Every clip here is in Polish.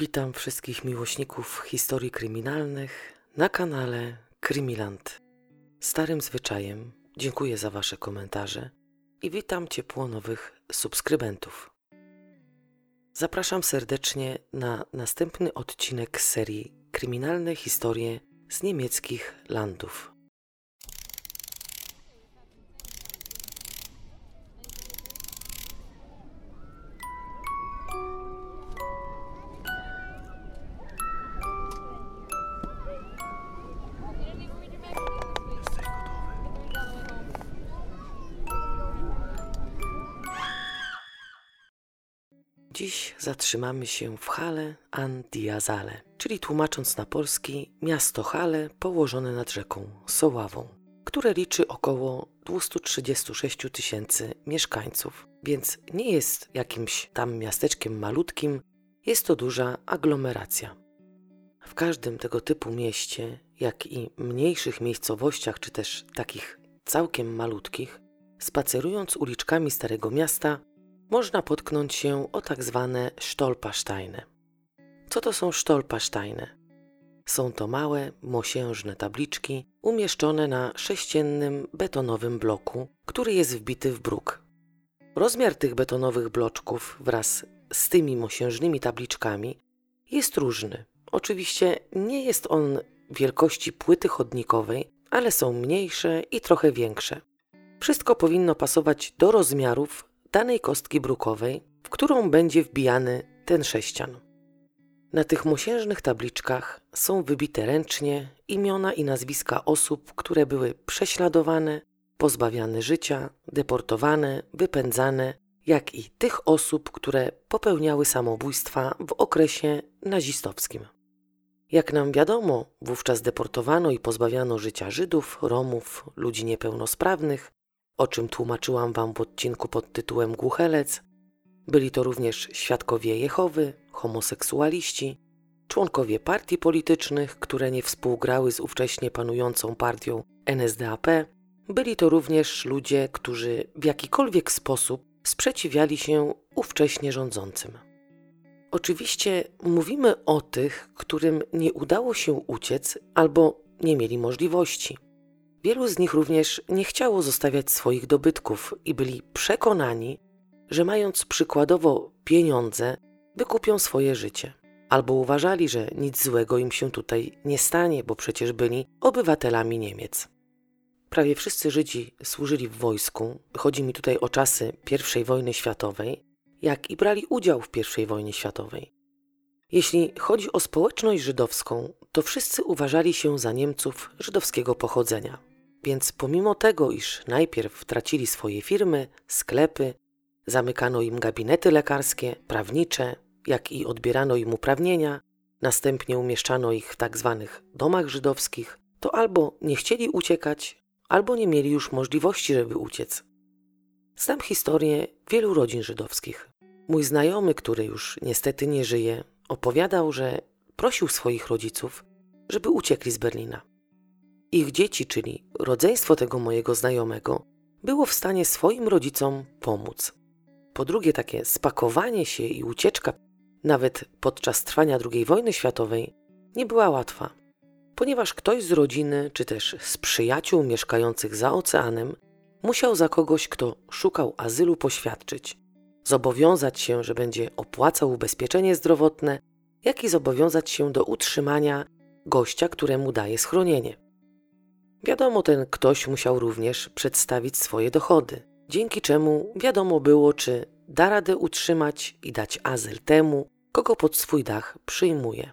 Witam wszystkich miłośników historii kryminalnych na kanale Krymiland. Starym zwyczajem dziękuję za Wasze komentarze i witam ciepło nowych subskrybentów. Zapraszam serdecznie na następny odcinek serii Kryminalne historie z niemieckich landów. Zatrzymamy się w Halle an die Saale, czyli tłumacząc na polski miasto Halle położone nad rzeką Soławą, które liczy około 236 tysięcy mieszkańców, więc nie jest jakimś tam miasteczkiem malutkim, jest to duża aglomeracja. W każdym tego typu mieście, jak i mniejszych miejscowościach, czy też takich całkiem malutkich, spacerując uliczkami Starego Miasta, można potknąć się o tak zwane Stolpersteine. Co to są Stolpersteine? Są to małe, mosiężne tabliczki umieszczone na sześciennym betonowym bloku, który jest wbity w bruk. Rozmiar tych betonowych bloczków wraz z tymi mosiężnymi tabliczkami jest różny. Oczywiście nie jest on wielkości płyty chodnikowej, ale są mniejsze i trochę większe. Wszystko powinno pasować do rozmiarów danej kostki brukowej, w którą będzie wbijany ten sześcian. Na tych mosiężnych tabliczkach są wybite ręcznie imiona i nazwiska osób, które były prześladowane, pozbawiane życia, deportowane, wypędzane, jak i tych osób, które popełniały samobójstwa w okresie nazistowskim. Jak nam wiadomo, wówczas deportowano i pozbawiano życia Żydów, Romów, ludzi niepełnosprawnych, o czym tłumaczyłam Wam w odcinku pod tytułem Głuchelec. Byli to również świadkowie Jehowy, homoseksualiści, członkowie partii politycznych, które nie współgrały z ówcześnie panującą partią NSDAP. Byli to również ludzie, którzy w jakikolwiek sposób sprzeciwiali się ówcześnie rządzącym. Oczywiście mówimy o tych, którym nie udało się uciec albo nie mieli możliwości. Wielu z nich również nie chciało zostawiać swoich dobytków i byli przekonani, że mając przykładowo pieniądze, wykupią swoje życie. Albo uważali, że nic złego im się tutaj nie stanie, bo przecież byli obywatelami Niemiec. Prawie wszyscy Żydzi służyli w wojsku, chodzi mi tutaj o czasy I wojny światowej, jak i brali udział w I wojnie światowej. Jeśli chodzi o społeczność żydowską, to wszyscy uważali się za Niemców żydowskiego pochodzenia. Więc pomimo tego, iż najpierw tracili swoje firmy, sklepy, zamykano im gabinety lekarskie, prawnicze, jak i odbierano im uprawnienia, następnie umieszczano ich w tak zwanych domach żydowskich, to albo nie chcieli uciekać, albo nie mieli już możliwości, żeby uciec. Znam historię wielu rodzin żydowskich. Mój znajomy, który już niestety nie żyje, opowiadał, że prosił swoich rodziców, żeby uciekli z Berlina. Ich dzieci, czyli rodzeństwo tego mojego znajomego, było w stanie swoim rodzicom pomóc. Po drugie, takie spakowanie się i ucieczka, nawet podczas trwania II wojny światowej, nie była łatwa, ponieważ ktoś z rodziny czy też z przyjaciół mieszkających za oceanem musiał za kogoś, kto szukał azylu, poświadczyć, zobowiązać się, że będzie opłacał ubezpieczenie zdrowotne, jak i zobowiązać się do utrzymania gościa, któremu daje schronienie. Wiadomo, ten ktoś musiał również przedstawić swoje dochody, dzięki czemu wiadomo było, czy da radę utrzymać i dać azyl temu, kogo pod swój dach przyjmuje.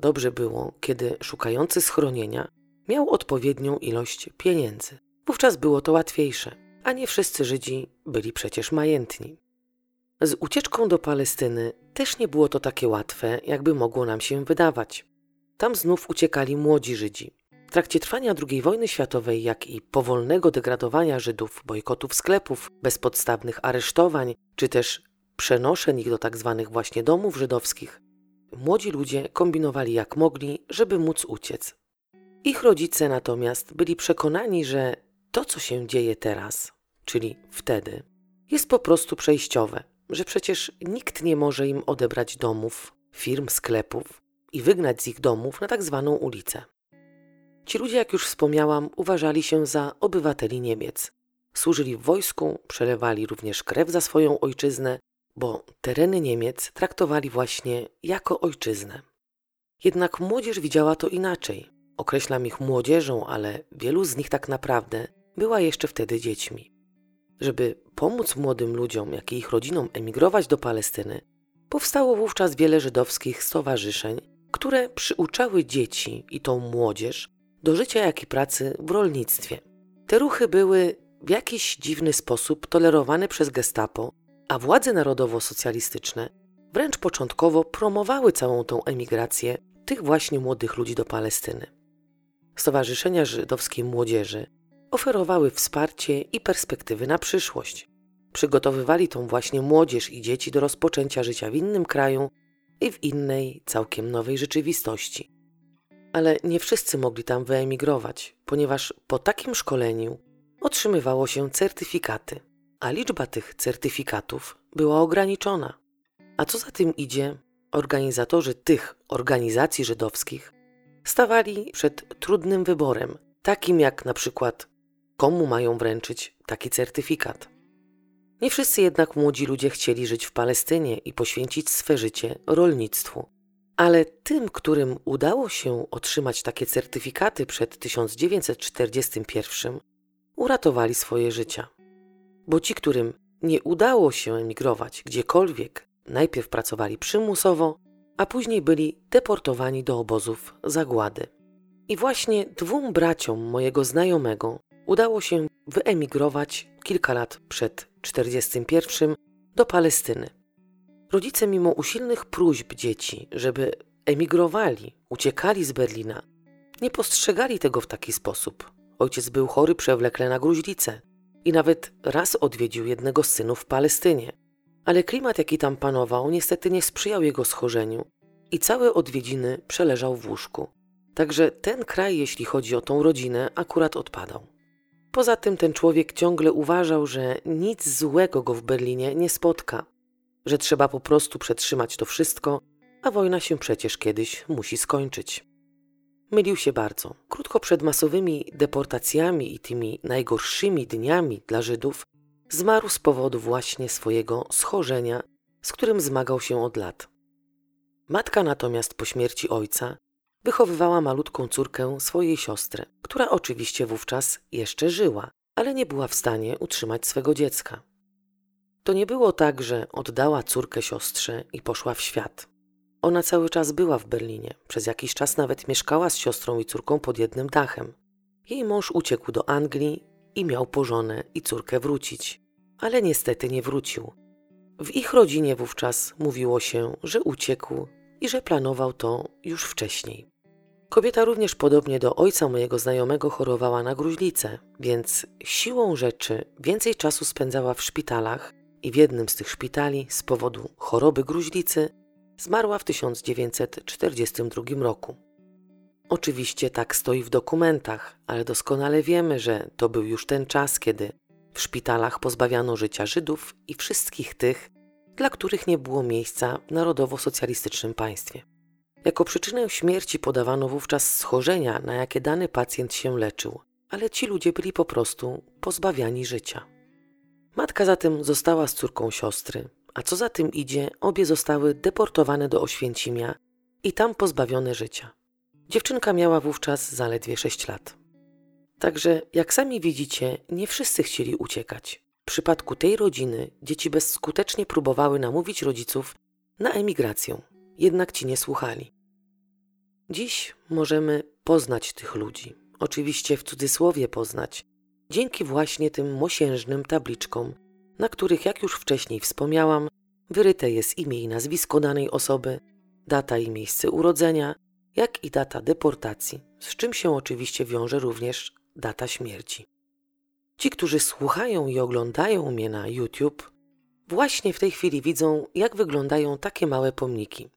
Dobrze było, kiedy szukający schronienia miał odpowiednią ilość pieniędzy. Wówczas było to łatwiejsze, a nie wszyscy Żydzi byli przecież majętni. Z ucieczką do Palestyny też nie było to takie łatwe, jakby mogło nam się wydawać. Tam znów uciekali młodzi Żydzi, w trakcie trwania II wojny światowej, jak i powolnego degradowania Żydów, bojkotów sklepów, bezpodstawnych aresztowań, czy też przenoszeń ich do tzw. Tak właśnie domów żydowskich, młodzi ludzie kombinowali jak mogli, żeby móc uciec. Ich rodzice natomiast byli przekonani, że to, co się dzieje teraz, czyli wtedy, jest po prostu przejściowe, że przecież nikt nie może im odebrać domów, firm, sklepów i wygnać z ich domów na tak zwaną ulicę. Ci ludzie, jak już wspomniałam, uważali się za obywateli Niemiec. Służyli w wojsku, przelewali również krew za swoją ojczyznę, bo tereny Niemiec traktowali właśnie jako ojczyznę. Jednak młodzież widziała to inaczej. Określam ich młodzieżą, ale wielu z nich tak naprawdę była jeszcze wtedy dziećmi. Żeby pomóc młodym ludziom, jak i ich rodzinom emigrować do Palestyny, powstało wówczas wiele żydowskich stowarzyszeń, które przyuczały dzieci i tą młodzież do życia, jak i pracy w rolnictwie. Te ruchy były w jakiś dziwny sposób tolerowane przez gestapo, a władze narodowo-socjalistyczne wręcz początkowo promowały całą tą emigrację tych właśnie młodych ludzi do Palestyny. Stowarzyszenia żydowskiej młodzieży oferowały wsparcie i perspektywy na przyszłość. Przygotowywali tą właśnie młodzież i dzieci do rozpoczęcia życia w innym kraju i w innej, całkiem nowej rzeczywistości. Ale nie wszyscy mogli tam wyemigrować, ponieważ po takim szkoleniu otrzymywało się certyfikaty, a liczba tych certyfikatów była ograniczona. A co za tym idzie, organizatorzy tych organizacji żydowskich stawali przed trudnym wyborem, takim jak na przykład komu mają wręczyć taki certyfikat. Nie wszyscy jednak młodzi ludzie chcieli żyć w Palestynie i poświęcić swe życie rolnictwu. Ale tym, którym udało się otrzymać takie certyfikaty przed 1941, uratowali swoje życia. Bo ci, którym nie udało się emigrować gdziekolwiek, najpierw pracowali przymusowo, a później byli deportowani do obozów zagłady. I właśnie dwóm braciom mojego znajomego udało się wyemigrować kilka lat przed 1941 do Palestyny. Rodzice, mimo usilnych próśb dzieci, żeby emigrowali, uciekali z Berlina, nie postrzegali tego w taki sposób. Ojciec był chory przewlekle na gruźlicę i nawet raz odwiedził jednego z synów w Palestynie. Ale klimat, jaki tam panował, niestety nie sprzyjał jego schorzeniu i całe odwiedziny przeleżał w łóżku. Także ten kraj, jeśli chodzi o tą rodzinę, akurat odpadał. Poza tym ten człowiek ciągle uważał, że nic złego go w Berlinie nie spotka, że trzeba po prostu przetrzymać to wszystko, a wojna się przecież kiedyś musi skończyć. Mylił się bardzo. Krótko przed masowymi deportacjami i tymi najgorszymi dniami dla Żydów zmarł z powodu właśnie swojego schorzenia, z którym zmagał się od lat. Matka natomiast po śmierci ojca wychowywała malutką córkę swojej siostry, która oczywiście wówczas jeszcze żyła, ale nie była w stanie utrzymać swego dziecka. To nie było tak, że oddała córkę siostrze i poszła w świat. Ona cały czas była w Berlinie, przez jakiś czas nawet mieszkała z siostrą i córką pod jednym dachem. Jej mąż uciekł do Anglii i miał po żonę i córkę wrócić, ale niestety nie wrócił. W ich rodzinie wówczas mówiło się, że uciekł i że planował to już wcześniej. Kobieta również podobnie do ojca mojego znajomego chorowała na gruźlicę, więc siłą rzeczy więcej czasu spędzała w szpitalach i w jednym z tych szpitali z powodu choroby gruźlicy zmarła w 1942 roku. Oczywiście tak stoi w dokumentach, ale doskonale wiemy, że to był już ten czas, kiedy w szpitalach pozbawiano życia Żydów i wszystkich tych, dla których nie było miejsca w narodowo-socjalistycznym państwie. Jako przyczynę śmierci podawano wówczas schorzenia, na jakie dany pacjent się leczył, ale ci ludzie byli po prostu pozbawiani życia. Matka zatem została z córką siostry, a co za tym idzie, obie zostały deportowane do Oświęcimia i tam pozbawione życia. Dziewczynka miała wówczas zaledwie 6 lat. Także, jak sami widzicie, nie wszyscy chcieli uciekać. W przypadku tej rodziny dzieci bezskutecznie próbowały namówić rodziców na emigrację, jednak ci nie słuchali. Dziś możemy poznać tych ludzi, oczywiście w cudzysłowie poznać, dzięki właśnie tym mosiężnym tabliczkom, na których, jak już wcześniej wspomniałam, wyryte jest imię i nazwisko danej osoby, data i miejsce urodzenia, jak i data deportacji, z czym się oczywiście wiąże również data śmierci. Ci, którzy słuchają i oglądają mnie na YouTube, właśnie w tej chwili widzą, jak wyglądają takie małe pomniki,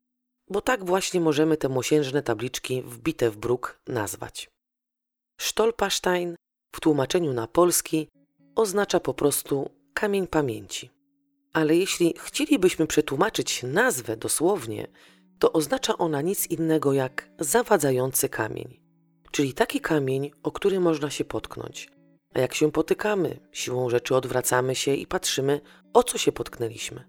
bo tak właśnie możemy te mosiężne tabliczki wbite w bruk nazwać. Stolperstein w tłumaczeniu na polski oznacza po prostu kamień pamięci. Ale jeśli chcielibyśmy przetłumaczyć nazwę dosłownie, to oznacza ona nic innego jak zawadzający kamień, czyli taki kamień, o który można się potknąć. A jak się potykamy, siłą rzeczy odwracamy się i patrzymy, o co się potknęliśmy.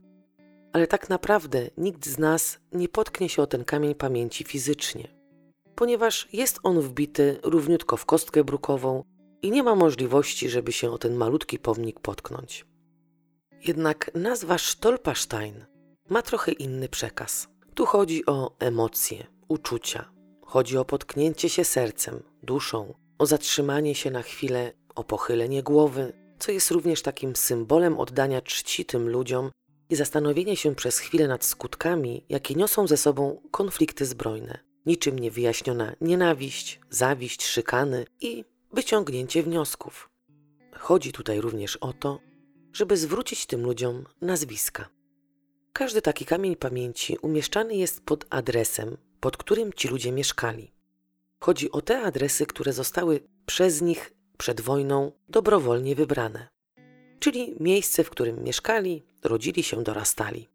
Ale tak naprawdę nikt z nas nie potknie się o ten kamień pamięci fizycznie, ponieważ jest on wbity równiutko w kostkę brukową i nie ma możliwości, żeby się o ten malutki pomnik potknąć. Jednak nazwa Stolperstein ma trochę inny przekaz. Tu chodzi o emocje, uczucia. Chodzi o potknięcie się sercem, duszą, o zatrzymanie się na chwilę, o pochylenie głowy, co jest również takim symbolem oddania czci tym ludziom i zastanowienie się przez chwilę nad skutkami, jakie niosą ze sobą konflikty zbrojne. Niczym niewyjaśniona nienawiść, zawiść, szykany i wyciągnięcie wniosków. Chodzi tutaj również o to, żeby zwrócić tym ludziom nazwiska. Każdy taki kamień pamięci umieszczany jest pod adresem, pod którym ci ludzie mieszkali. Chodzi o te adresy, które zostały przez nich przed wojną dobrowolnie wybrane, czyli miejsce, w którym mieszkali, rodzili się, dorastali.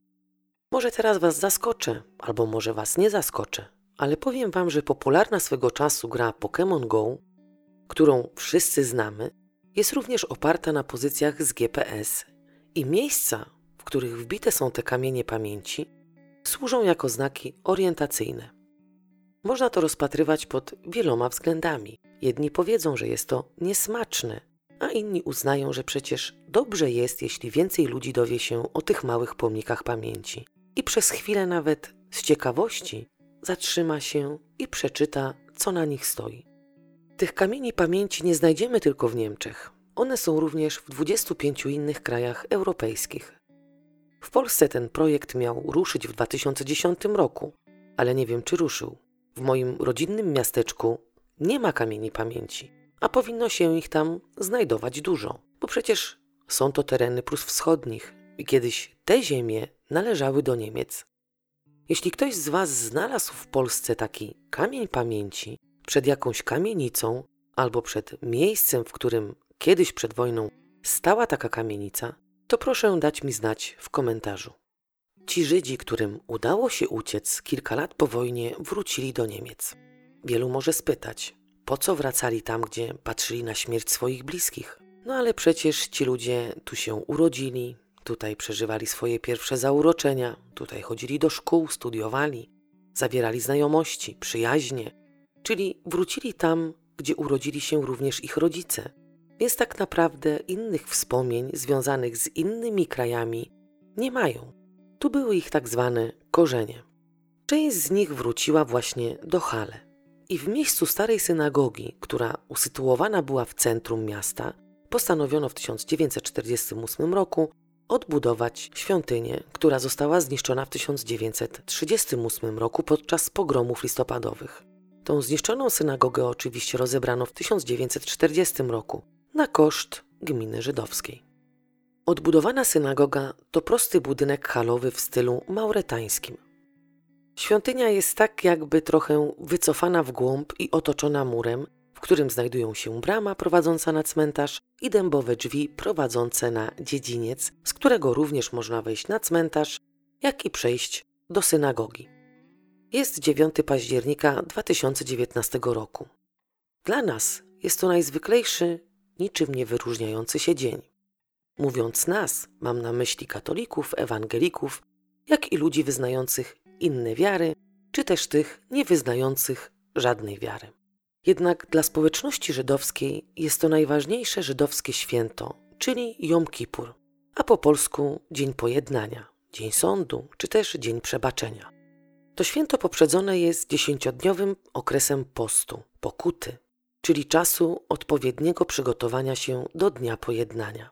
Może teraz Was zaskoczę, albo może Was nie zaskoczę, ale powiem Wam, że popularna swego czasu gra Pokémon Go, którą wszyscy znamy, jest również oparta na pozycjach z GPS i miejsca, w których wbite są te kamienie pamięci, służą jako znaki orientacyjne. Można to rozpatrywać pod wieloma względami. Jedni powiedzą, że jest to niesmaczne, a inni uznają, że przecież dobrze jest, jeśli więcej ludzi dowie się o tych małych pomnikach pamięci i przez chwilę nawet z ciekawości zatrzyma się i przeczyta, co na nich stoi. Tych kamieni pamięci nie znajdziemy tylko w Niemczech. One są również w 25 innych krajach europejskich. W Polsce ten projekt miał ruszyć w 2010 roku, ale nie wiem czy ruszył. W moim rodzinnym miasteczku nie ma kamieni pamięci, a powinno się ich tam znajdować dużo, bo przecież są to tereny Prus Wschodnich i kiedyś te ziemie należały do Niemiec. Jeśli ktoś z Was znalazł w Polsce taki kamień pamięci przed jakąś kamienicą albo przed miejscem, w którym kiedyś przed wojną stała taka kamienica, to proszę dać mi znać w komentarzu. Ci Żydzi, którym udało się uciec kilka lat po wojnie, wrócili do Niemiec. Wielu może spytać, po co wracali tam, gdzie patrzyli na śmierć swoich bliskich? No ale przecież ci ludzie tu się urodzili, tutaj przeżywali swoje pierwsze zauroczenia, tutaj chodzili do szkół, studiowali, zawierali znajomości, przyjaźnie, czyli wrócili tam, gdzie urodzili się również ich rodzice. Więc tak naprawdę innych wspomnień związanych z innymi krajami nie mają. Tu były ich tak zwane korzenie. Część z nich wróciła właśnie do Hale. I w miejscu starej synagogi, która usytuowana była w centrum miasta, postanowiono w 1948 roku odbudować świątynię, która została zniszczona w 1938 roku podczas pogromów listopadowych. Tą zniszczoną synagogę oczywiście rozebrano w 1940 roku na koszt gminy żydowskiej. Odbudowana synagoga to prosty budynek halowy w stylu mauretańskim. Świątynia jest tak jakby trochę wycofana w głąb i otoczona murem, w którym znajdują się brama prowadząca na cmentarz i dębowe drzwi prowadzące na dziedziniec, z którego również można wejść na cmentarz, jak i przejść do synagogi. Jest 9 października 2019 roku. Dla nas jest to najzwyklejszy, niczym nie wyróżniający się dzień. Mówiąc nas, mam na myśli katolików, ewangelików, jak i ludzi wyznających inne wiary, czy też tych niewyznających żadnej wiary. Jednak dla społeczności żydowskiej jest to najważniejsze żydowskie święto, czyli Jom Kippur, a po polsku Dzień Pojednania, Dzień Sądu, czy też Dzień Przebaczenia. To święto poprzedzone jest dziesięciodniowym okresem postu, pokuty, czyli czasu odpowiedniego przygotowania się do Dnia Pojednania.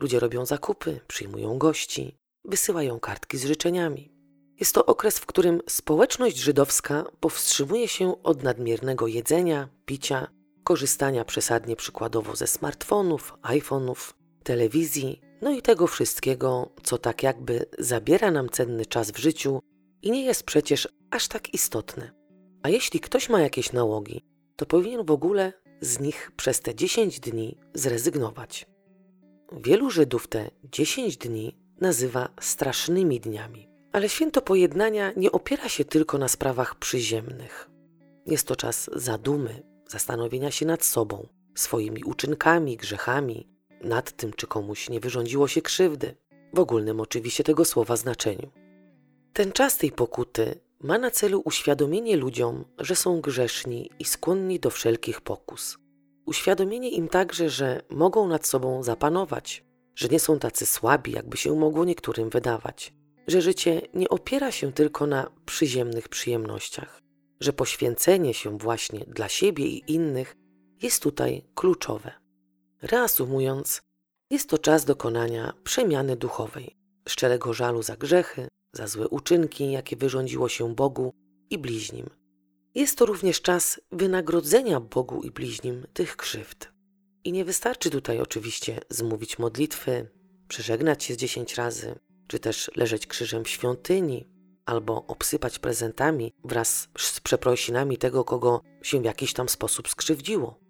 Ludzie robią zakupy, przyjmują gości, wysyłają kartki z życzeniami. Jest to okres, w którym społeczność żydowska powstrzymuje się od nadmiernego jedzenia, picia, korzystania przesadnie przykładowo ze smartfonów, iPhone'ów, telewizji, no i tego wszystkiego, co tak jakby zabiera nam cenny czas w życiu i nie jest przecież aż tak istotne. A jeśli ktoś ma jakieś nałogi, to powinien w ogóle z nich przez te 10 dni zrezygnować. Wielu Żydów te 10 dni nazywa strasznymi dniami, Ale święto pojednania nie opiera się tylko na sprawach przyziemnych. Jest to czas zadumy, zastanowienia się nad sobą, swoimi uczynkami, grzechami, nad tym, czy komuś nie wyrządziło się krzywdy, w ogólnym oczywiście tego słowa znaczeniu. Ten czas tej pokuty ma na celu uświadomienie ludziom, że są grzeszni i skłonni do wszelkich pokus. Uświadomienie im także, że mogą nad sobą zapanować, że nie są tacy słabi, jakby się mogło niektórym wydawać, że życie nie opiera się tylko na przyziemnych przyjemnościach, że poświęcenie się właśnie dla siebie i innych jest tutaj kluczowe. Reasumując, jest to czas dokonania przemiany duchowej, szczerego żalu za grzechy, za złe uczynki, jakie wyrządziło się Bogu i bliźnim. Jest to również czas wynagrodzenia Bogu i bliźnim tych krzywd. I nie wystarczy tutaj oczywiście zmówić modlitwy, przeżegnać się z dziesięć razy, czy też leżeć krzyżem w świątyni, albo obsypać prezentami wraz z przeprosinami tego, kogo się w jakiś tam sposób skrzywdziło.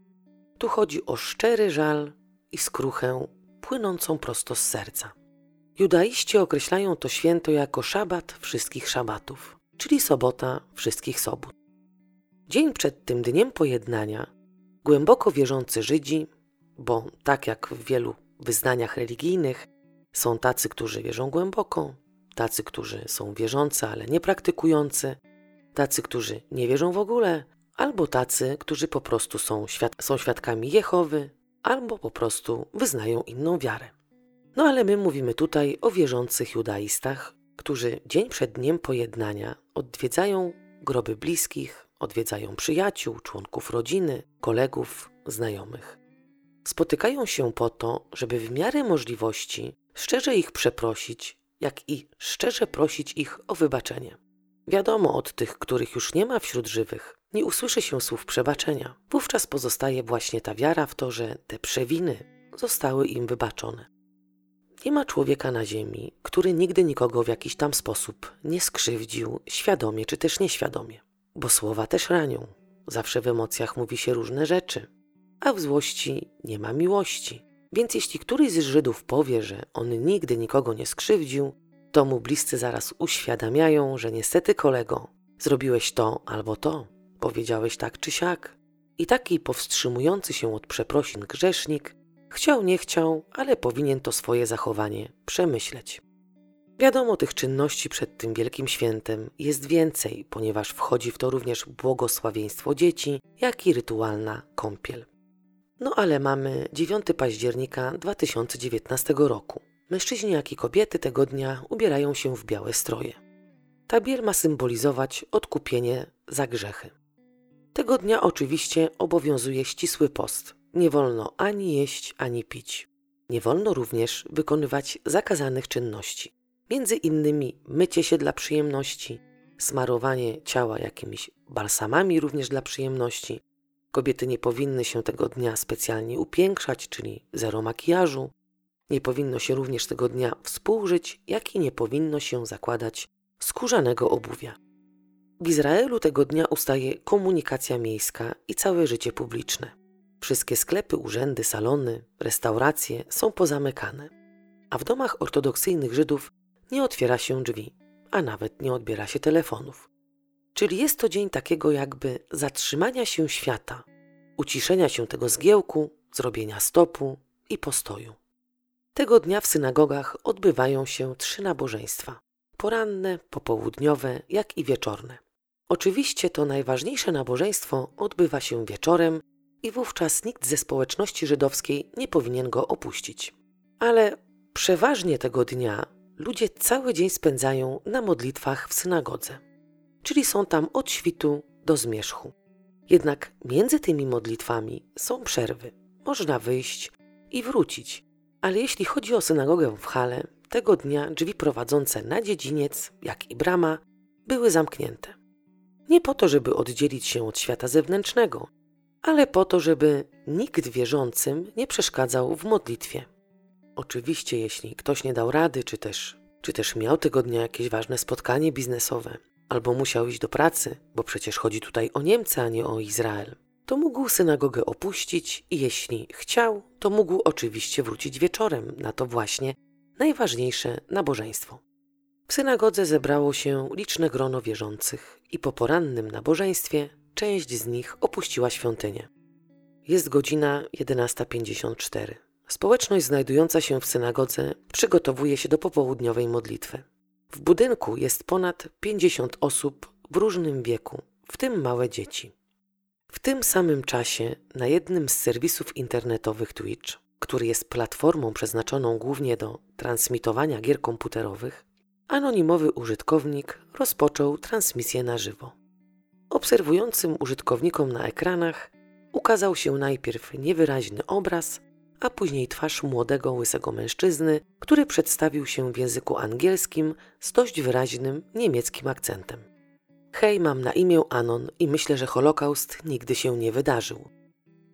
Tu chodzi o szczery żal i skruchę płynącą prosto z serca. Judaiści określają to święto jako szabat wszystkich szabatów, czyli sobota wszystkich sobot. Dzień przed tym dniem pojednania głęboko wierzący Żydzi, bo tak jak w wielu wyznaniach religijnych, są tacy, którzy wierzą głęboko, tacy, którzy są wierzący, ale nie praktykujący, tacy, którzy nie wierzą w ogóle, albo tacy, którzy po prostu są, świad są świadkami Jehowy, albo po prostu wyznają inną wiarę. No ale my mówimy tutaj o wierzących judaistach, którzy dzień przed dniem pojednania odwiedzają groby bliskich, odwiedzają przyjaciół, członków rodziny, kolegów, znajomych. Spotykają się po to, żeby w miarę możliwości szczerze ich przeprosić, jak i szczerze prosić ich o wybaczenie. Wiadomo od tych, których już nie ma wśród żywych, nie usłyszy się słów przebaczenia. Wówczas pozostaje właśnie ta wiara w to, że te przewiny zostały im wybaczone. Nie ma człowieka na ziemi, który nigdy nikogo w jakiś tam sposób nie skrzywdził, świadomie czy też nieświadomie. Bo słowa też ranią. Zawsze w emocjach mówi się różne rzeczy, a w złości nie ma miłości. Więc jeśli któryś z Żydów powie, że on nigdy nikogo nie skrzywdził, to mu bliscy zaraz uświadamiają, że niestety kolego, zrobiłeś to albo to, powiedziałeś tak czy siak. I taki powstrzymujący się od przeprosin grzesznik chciał, nie chciał, ale powinien to swoje zachowanie przemyśleć. Wiadomo, tych czynności przed tym wielkim świętem jest więcej, ponieważ wchodzi w to również błogosławieństwo dzieci, jak i rytualna kąpiel. No ale mamy 9 października 2019 roku. Mężczyźni, jak i kobiety tego dnia ubierają się w białe stroje. Ta biel ma symbolizować odkupienie za grzechy. Tego dnia oczywiście obowiązuje ścisły post. Nie wolno ani jeść, ani pić. Nie wolno również wykonywać zakazanych czynności. Między innymi mycie się dla przyjemności, smarowanie ciała jakimiś balsamami również dla przyjemności. Kobiety nie powinny się tego dnia specjalnie upiększać, czyli zero makijażu. Nie powinno się również tego dnia współżyć, jak i nie powinno się zakładać skórzanego obuwia. W Izraelu tego dnia ustaje komunikacja miejska i całe życie publiczne. Wszystkie sklepy, urzędy, salony, restauracje są pozamykane, a w domach ortodoksyjnych Żydów nie otwiera się drzwi, a nawet nie odbiera się telefonów. Czyli jest to dzień takiego jakby zatrzymania się świata, uciszenia się tego zgiełku, zrobienia stopu i postoju. Tego dnia w synagogach odbywają się trzy nabożeństwa: poranne, popołudniowe, jak i wieczorne. Oczywiście to najważniejsze nabożeństwo odbywa się wieczorem i wówczas nikt ze społeczności żydowskiej nie powinien go opuścić. Ale przeważnie tego dnia ludzie cały dzień spędzają na modlitwach w synagodze, czyli są tam od świtu do zmierzchu. Jednak między tymi modlitwami są przerwy. Można wyjść i wrócić. Ale jeśli chodzi o synagogę w Hale, tego dnia drzwi prowadzące na dziedziniec, jak i brama, były zamknięte. Nie po to, żeby oddzielić się od świata zewnętrznego, ale po to, żeby nikt wierzącym nie przeszkadzał w modlitwie. Oczywiście, jeśli ktoś nie dał rady, czy też, czy też miał tego dnia jakieś ważne spotkanie biznesowe, albo musiał iść do pracy, bo przecież chodzi tutaj o Niemcy, a nie o Izrael, to mógł synagogę opuścić i jeśli chciał, to mógł oczywiście wrócić wieczorem na to właśnie najważniejsze nabożeństwo. W synagodze zebrało się liczne grono wierzących i po porannym nabożeństwie część z nich opuściła świątynię. Jest godzina 11.54. Społeczność znajdująca się w synagodze przygotowuje się do popołudniowej modlitwy. W budynku jest ponad 50 osób w różnym wieku, w tym małe dzieci. W tym samym czasie na jednym z serwisów internetowych Twitch, który jest platformą przeznaczoną głównie do transmitowania gier komputerowych, anonimowy użytkownik rozpoczął transmisję na żywo. Obserwującym użytkownikom na ekranach ukazał się najpierw niewyraźny obraz, a później twarz młodego, łysego mężczyzny, który przedstawił się w języku angielskim z dość wyraźnym niemieckim akcentem. Hej, mam na imię Anon i myślę, że Holokaust nigdy się nie wydarzył.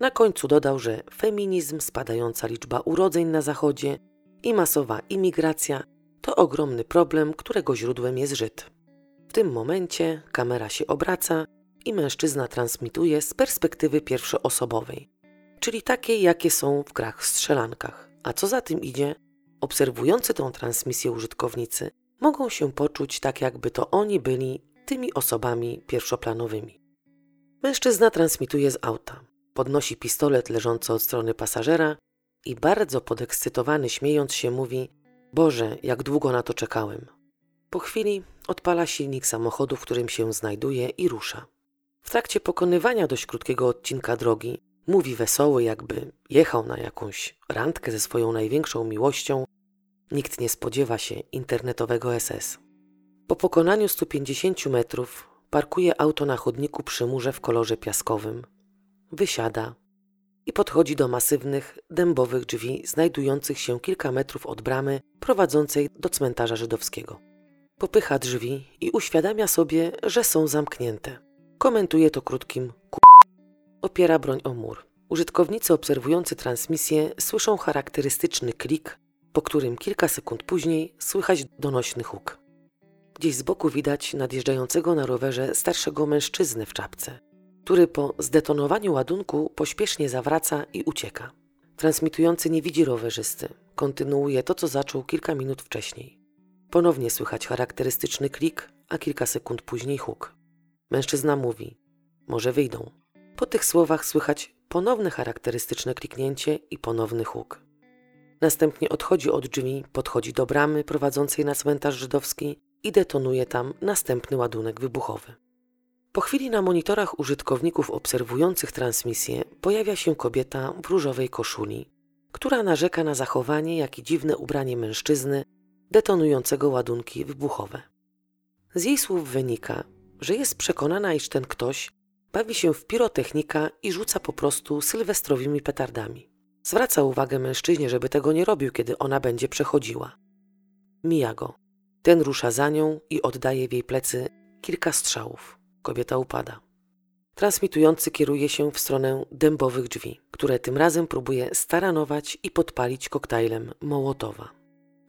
Na końcu dodał, że feminizm, spadająca liczba urodzeń na Zachodzie i masowa imigracja to ogromny problem, którego źródłem jest Żyd. W tym momencie kamera się obraca i mężczyzna transmituje z perspektywy pierwszoosobowej, czyli takiej, jakie są w grach strzelankach. A co za tym idzie, obserwujący tą transmisję użytkownicy mogą się poczuć tak, jakby to oni byli tymi osobami pierwszoplanowymi. Mężczyzna transmituje z auta, podnosi pistolet leżący od strony pasażera i bardzo podekscytowany, śmiejąc się, mówi: Boże, jak długo na to czekałem. Po chwili odpala silnik samochodu, w którym się znajduje i rusza. W trakcie pokonywania dość krótkiego odcinka drogi mówi wesoły, jakby jechał na jakąś randkę ze swoją największą miłością. Nikt nie spodziewa się internetowego SS. Po pokonaniu 150 metrów parkuje auto na chodniku przy murze w kolorze piaskowym. Wysiada i podchodzi do masywnych, dębowych drzwi znajdujących się kilka metrów od bramy prowadzącej do cmentarza żydowskiego. Popycha drzwi i uświadamia sobie, że są zamknięte. Komentuje to krótkim ku... Opiera broń o mur. Użytkownicy obserwujący transmisję słyszą charakterystyczny klik, po którym kilka sekund później słychać donośny huk. Gdzieś z boku widać nadjeżdżającego na rowerze starszego mężczyznę w czapce, który po zdetonowaniu ładunku pośpiesznie zawraca i ucieka. Transmitujący nie widzi rowerzysty. Kontynuuje to, co zaczął kilka minut wcześniej. Ponownie słychać charakterystyczny klik, a kilka sekund później huk. Mężczyzna mówi: Może wyjdą. Po tych słowach słychać ponowne charakterystyczne kliknięcie i ponowny huk. Następnie odchodzi od drzwi, podchodzi do bramy prowadzącej na cmentarz żydowski i detonuje tam następny ładunek wybuchowy. Po chwili na monitorach użytkowników obserwujących transmisję pojawia się kobieta w różowej koszuli, która narzeka na zachowanie, jak i dziwne ubranie mężczyzny detonującego ładunki wybuchowe. Z jej słów wynika, że jest przekonana, iż ten ktoś bawi się w pirotechnika i rzuca po prostu sylwestrowymi petardami. Zwraca uwagę mężczyźnie, żeby tego nie robił, kiedy ona będzie przechodziła. Mija go. Ten rusza za nią i oddaje w jej plecy kilka strzałów. Kobieta upada. Transmitujący kieruje się w stronę dębowych drzwi, które tym razem próbuje staranować i podpalić koktajlem Mołotowa.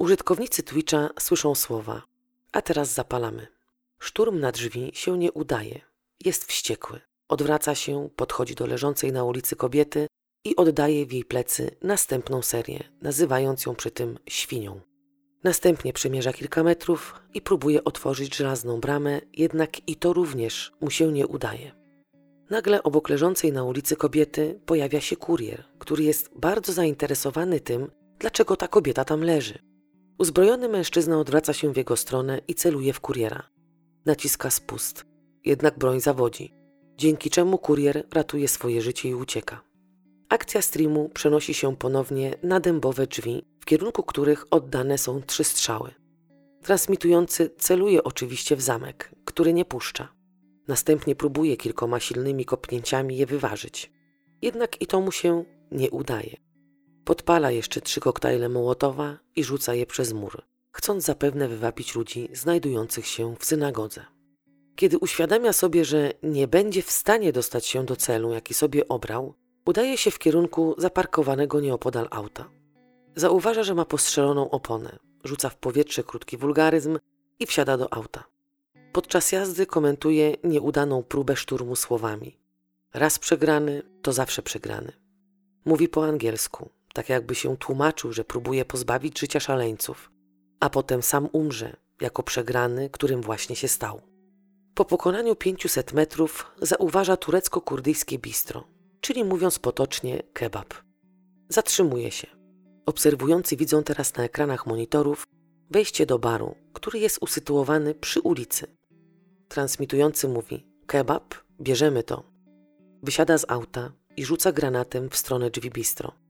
Użytkownicy Twitcha słyszą słowa: A teraz zapalamy. Szturm na drzwi się nie udaje. Jest wściekły. Odwraca się, podchodzi do leżącej na ulicy kobiety i oddaje w jej plecy następną serię, nazywając ją przy tym świnią. Następnie przemierza kilka metrów i próbuje otworzyć żelazną bramę, jednak i to również mu się nie udaje. Nagle obok leżącej na ulicy kobiety pojawia się kurier, który jest bardzo zainteresowany tym, dlaczego ta kobieta tam leży. Uzbrojony mężczyzna odwraca się w jego stronę i celuje w kuriera. Naciska spust, jednak broń zawodzi, dzięki czemu kurier ratuje swoje życie i ucieka. Akcja streamu przenosi się ponownie na dębowe drzwi, w kierunku których oddane są trzy strzały. Transmitujący celuje oczywiście w zamek, który nie puszcza. Następnie próbuje kilkoma silnymi kopnięciami je wyważyć. Jednak i to mu się nie udaje. Podpala jeszcze trzy koktajle Mołotowa i rzuca je przez mur, chcąc zapewne wywapić ludzi znajdujących się w synagodze. Kiedy uświadamia sobie, że nie będzie w stanie dostać się do celu, jaki sobie obrał, udaje się w kierunku zaparkowanego nieopodal auta. Zauważa, że ma postrzeloną oponę, rzuca w powietrze krótki wulgaryzm i wsiada do auta. Podczas jazdy komentuje nieudaną próbę szturmu słowami: Raz przegrany, to zawsze przegrany. Mówi po angielsku, tak jakby się tłumaczył, że próbuje pozbawić życia szaleńców, a potem sam umrze, jako przegrany, którym właśnie się stał. Po pokonaniu 500 metrów zauważa turecko-kurdyjskie bistro, czyli mówiąc potocznie kebab. Zatrzymuje się. Obserwujący widzą teraz na ekranach monitorów wejście do baru, który jest usytuowany przy ulicy. Transmitujący mówi: Kebab, bierzemy to. Wysiada z auta i rzuca granatem w stronę drzwi bistro.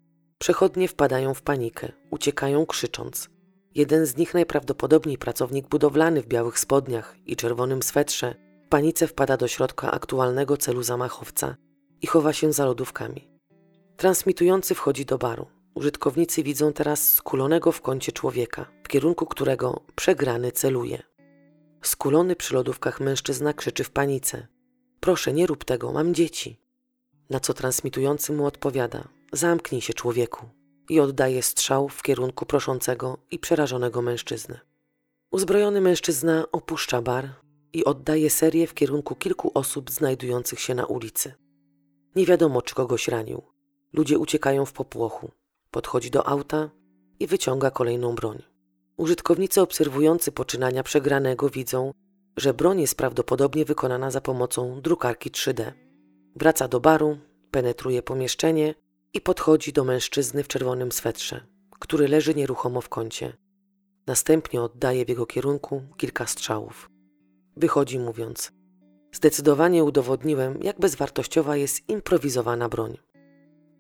Przechodnie wpadają w panikę, uciekają krzycząc. Jeden z nich, najprawdopodobniej pracownik budowlany w białych spodniach i czerwonym swetrze, w panice wpada do środka aktualnego celu zamachowca i chowa się za lodówkami. Transmitujący wchodzi do baru. Użytkownicy widzą teraz skulonego w kącie człowieka, w kierunku którego przegrany celuje. Skulony przy lodówkach mężczyzna krzyczy w panice: Proszę, nie rób tego, mam dzieci. Na co transmitujący mu odpowiada: Zamknij się, człowieku, i oddaje strzał w kierunku proszącego i przerażonego mężczyzny. Uzbrojony mężczyzna opuszcza bar i oddaje serię w kierunku kilku osób znajdujących się na ulicy. Nie wiadomo, czy kogoś ranił. Ludzie uciekają w popłochu. Podchodzi do auta i wyciąga kolejną broń. Użytkownicy obserwujący poczynania przegranego widzą, że broń jest prawdopodobnie wykonana za pomocą drukarki 3D. Wraca do baru, penetruje pomieszczenie i podchodzi do mężczyzny w czerwonym swetrze, który leży nieruchomo w kącie. Następnie oddaje w jego kierunku kilka strzałów. Wychodzi mówiąc: Zdecydowanie udowodniłem, jak bezwartościowa jest improwizowana broń.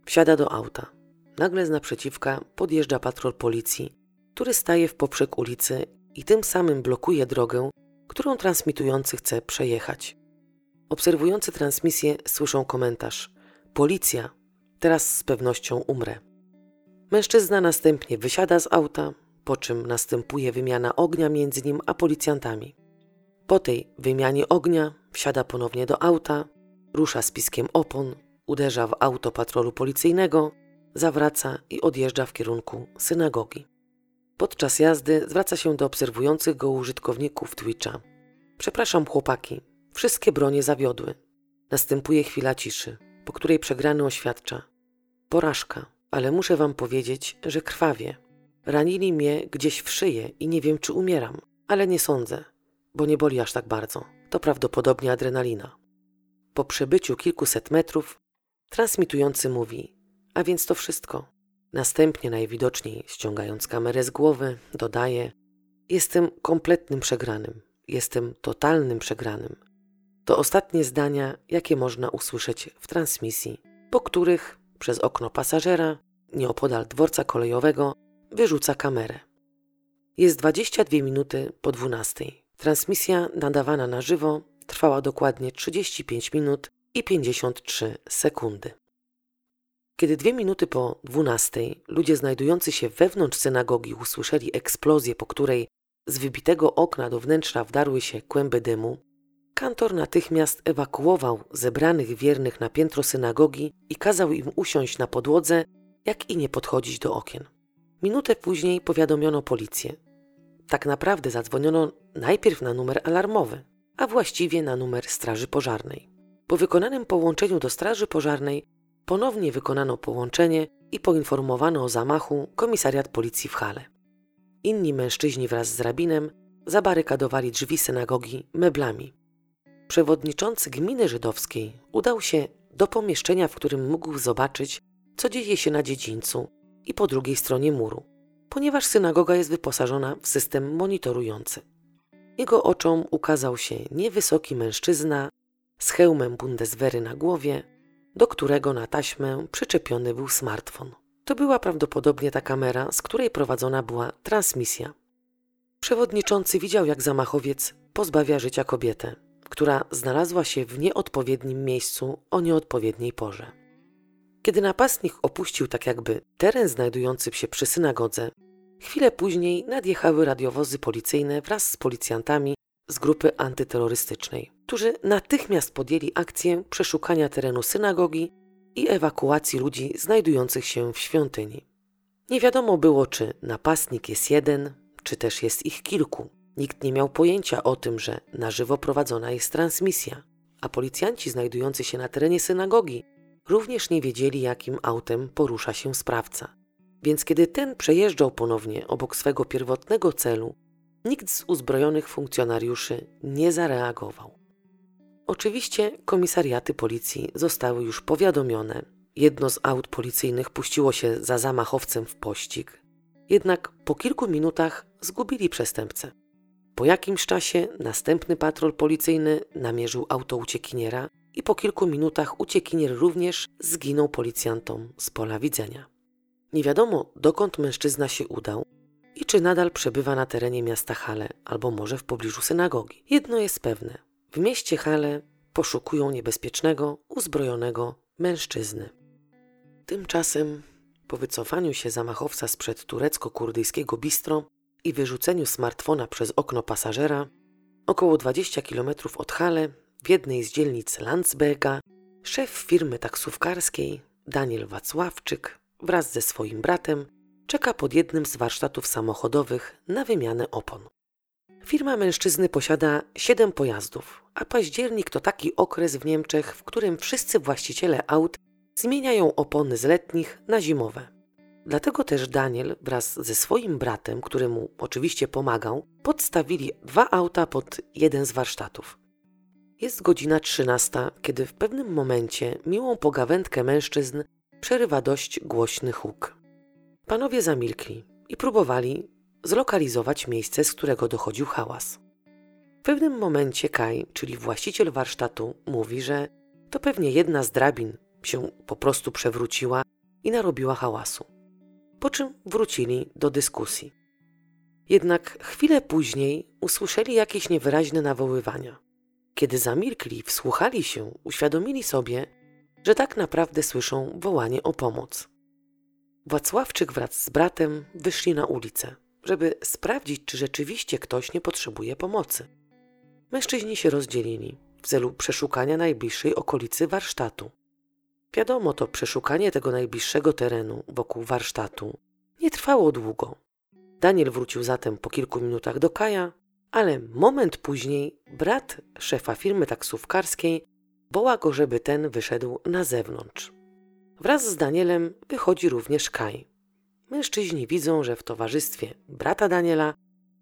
Wsiada do auta. Nagle z naprzeciwka podjeżdża patrol policji, który staje w poprzek ulicy i tym samym blokuje drogę, którą transmitujący chce przejechać. Obserwujący transmisję słyszą komentarz: Policja, teraz z pewnością umrę. Mężczyzna następnie wysiada z auta, po czym następuje wymiana ognia między nim a policjantami. Po tej wymianie ognia wsiada ponownie do auta, rusza z piskiem opon, uderza w auto patrolu policyjnego, zawraca i odjeżdża w kierunku synagogi. Podczas jazdy zwraca się do obserwujących go użytkowników Twitcha. Przepraszam, chłopaki, wszystkie bronie zawiodły. Następuje chwila ciszy, po której przegrany oświadcza: Porażka, ale muszę wam powiedzieć, że krwawie. Ranili mnie gdzieś w szyję i nie wiem, czy umieram, ale nie sądzę, bo nie boli aż tak bardzo. To prawdopodobnie adrenalina. Po przebyciu kilkuset metrów, transmitujący mówi: A więc to wszystko. Następnie, najwidoczniej ściągając kamerę z głowy, dodaje: Jestem kompletnym przegranym. Jestem totalnym przegranym. To ostatnie zdania, jakie można usłyszeć w transmisji, po których przez okno pasażera, nieopodal dworca kolejowego, wyrzuca kamerę. Jest 22 minuty po 12. Transmisja nadawana na żywo trwała dokładnie 35 minut i 53 sekundy. Kiedy dwie minuty po 12 ludzie znajdujący się wewnątrz synagogi usłyszeli eksplozję, po której z wybitego okna do wnętrza wdarły się kłęby dymu, Kantor natychmiast ewakuował zebranych wiernych na piętro synagogi i kazał im usiąść na podłodze, jak i nie podchodzić do okien. Minutę później powiadomiono policję. Tak naprawdę zadzwoniono najpierw na numer alarmowy, a właściwie na numer Straży Pożarnej. Po wykonanym połączeniu do Straży Pożarnej ponownie wykonano połączenie i poinformowano o zamachu komisariat policji w Hale. Inni mężczyźni wraz z rabinem zabarykadowali drzwi synagogi meblami. Przewodniczący gminy żydowskiej udał się do pomieszczenia, w którym mógł zobaczyć, co dzieje się na dziedzińcu i po drugiej stronie muru, ponieważ synagoga jest wyposażona w system monitorujący. Jego oczom ukazał się niewysoki mężczyzna z hełmem Bundeswehry na głowie, do którego na taśmę przyczepiony był smartfon. To była prawdopodobnie ta kamera, z której prowadzona była transmisja. Przewodniczący widział, jak zamachowiec pozbawia życia kobietę, która znalazła się w nieodpowiednim miejscu o nieodpowiedniej porze. Kiedy napastnik opuścił tak jakby teren znajdujący się przy synagodze, chwilę później nadjechały radiowozy policyjne wraz z policjantami z grupy antyterrorystycznej, którzy natychmiast podjęli akcję przeszukania terenu synagogi i ewakuacji ludzi znajdujących się w świątyni. Nie wiadomo było, czy napastnik jest jeden, czy też jest ich kilku. Nikt nie miał pojęcia o tym, że na żywo prowadzona jest transmisja, a policjanci znajdujący się na terenie synagogi również nie wiedzieli, jakim autem porusza się sprawca. Więc kiedy ten przejeżdżał ponownie obok swego pierwotnego celu, nikt z uzbrojonych funkcjonariuszy nie zareagował. Oczywiście komisariaty policji zostały już powiadomione. Jedno z aut policyjnych puściło się za zamachowcem w pościg. Jednak po kilku minutach zgubili przestępcę. Po jakimś czasie następny patrol policyjny namierzył auto uciekiniera i po kilku minutach uciekinier również zginął policjantom z pola widzenia. Nie wiadomo, dokąd mężczyzna się udał i czy nadal przebywa na terenie miasta Hale albo może w pobliżu synagogi. Jedno jest pewne: w mieście Hale poszukują niebezpiecznego, uzbrojonego mężczyzny. Tymczasem, po wycofaniu się zamachowca sprzed turecko-kurdyjskiego bistro i wyrzuceniu smartfona przez okno pasażera, około 20 km od Hale, w jednej z dzielnic Landsberga, szef firmy taksówkarskiej, Daniel Wacławczyk, wraz ze swoim bratem, czeka pod jednym z warsztatów samochodowych na wymianę opon. Firma mężczyzny posiada 7 pojazdów, a październik to taki okres w Niemczech, w którym wszyscy właściciele aut zmieniają opony z letnich na zimowe. Dlatego też Daniel wraz ze swoim bratem, któremu oczywiście pomagał, podstawili dwa auta pod jeden z warsztatów. Jest godzina 13, kiedy w pewnym momencie miłą pogawędkę mężczyzn przerywa dość głośny huk. Panowie zamilkli i próbowali zlokalizować miejsce, z którego dochodził hałas. W pewnym momencie Kai, czyli właściciel warsztatu, mówi, że to pewnie jedna z drabin się po prostu przewróciła i narobiła hałasu. Po czym wrócili do dyskusji. Jednak chwilę później usłyszeli jakieś niewyraźne nawoływania. Kiedy zamilkli i wsłuchali się, uświadomili sobie, że tak naprawdę słyszą wołanie o pomoc. Wacławczyk wraz z bratem wyszli na ulicę, żeby sprawdzić, czy rzeczywiście ktoś nie potrzebuje pomocy. Mężczyźni się rozdzielili w celu przeszukania najbliższej okolicy warsztatu. Wiadomo, to przeszukanie tego najbliższego terenu wokół warsztatu nie trwało długo. Daniel wrócił zatem po kilku minutach do Kaja, ale moment później brat szefa firmy taksówkarskiej woła go, żeby ten wyszedł na zewnątrz. Wraz z Danielem wychodzi również Kaj. Mężczyźni widzą, że w towarzystwie brata Daniela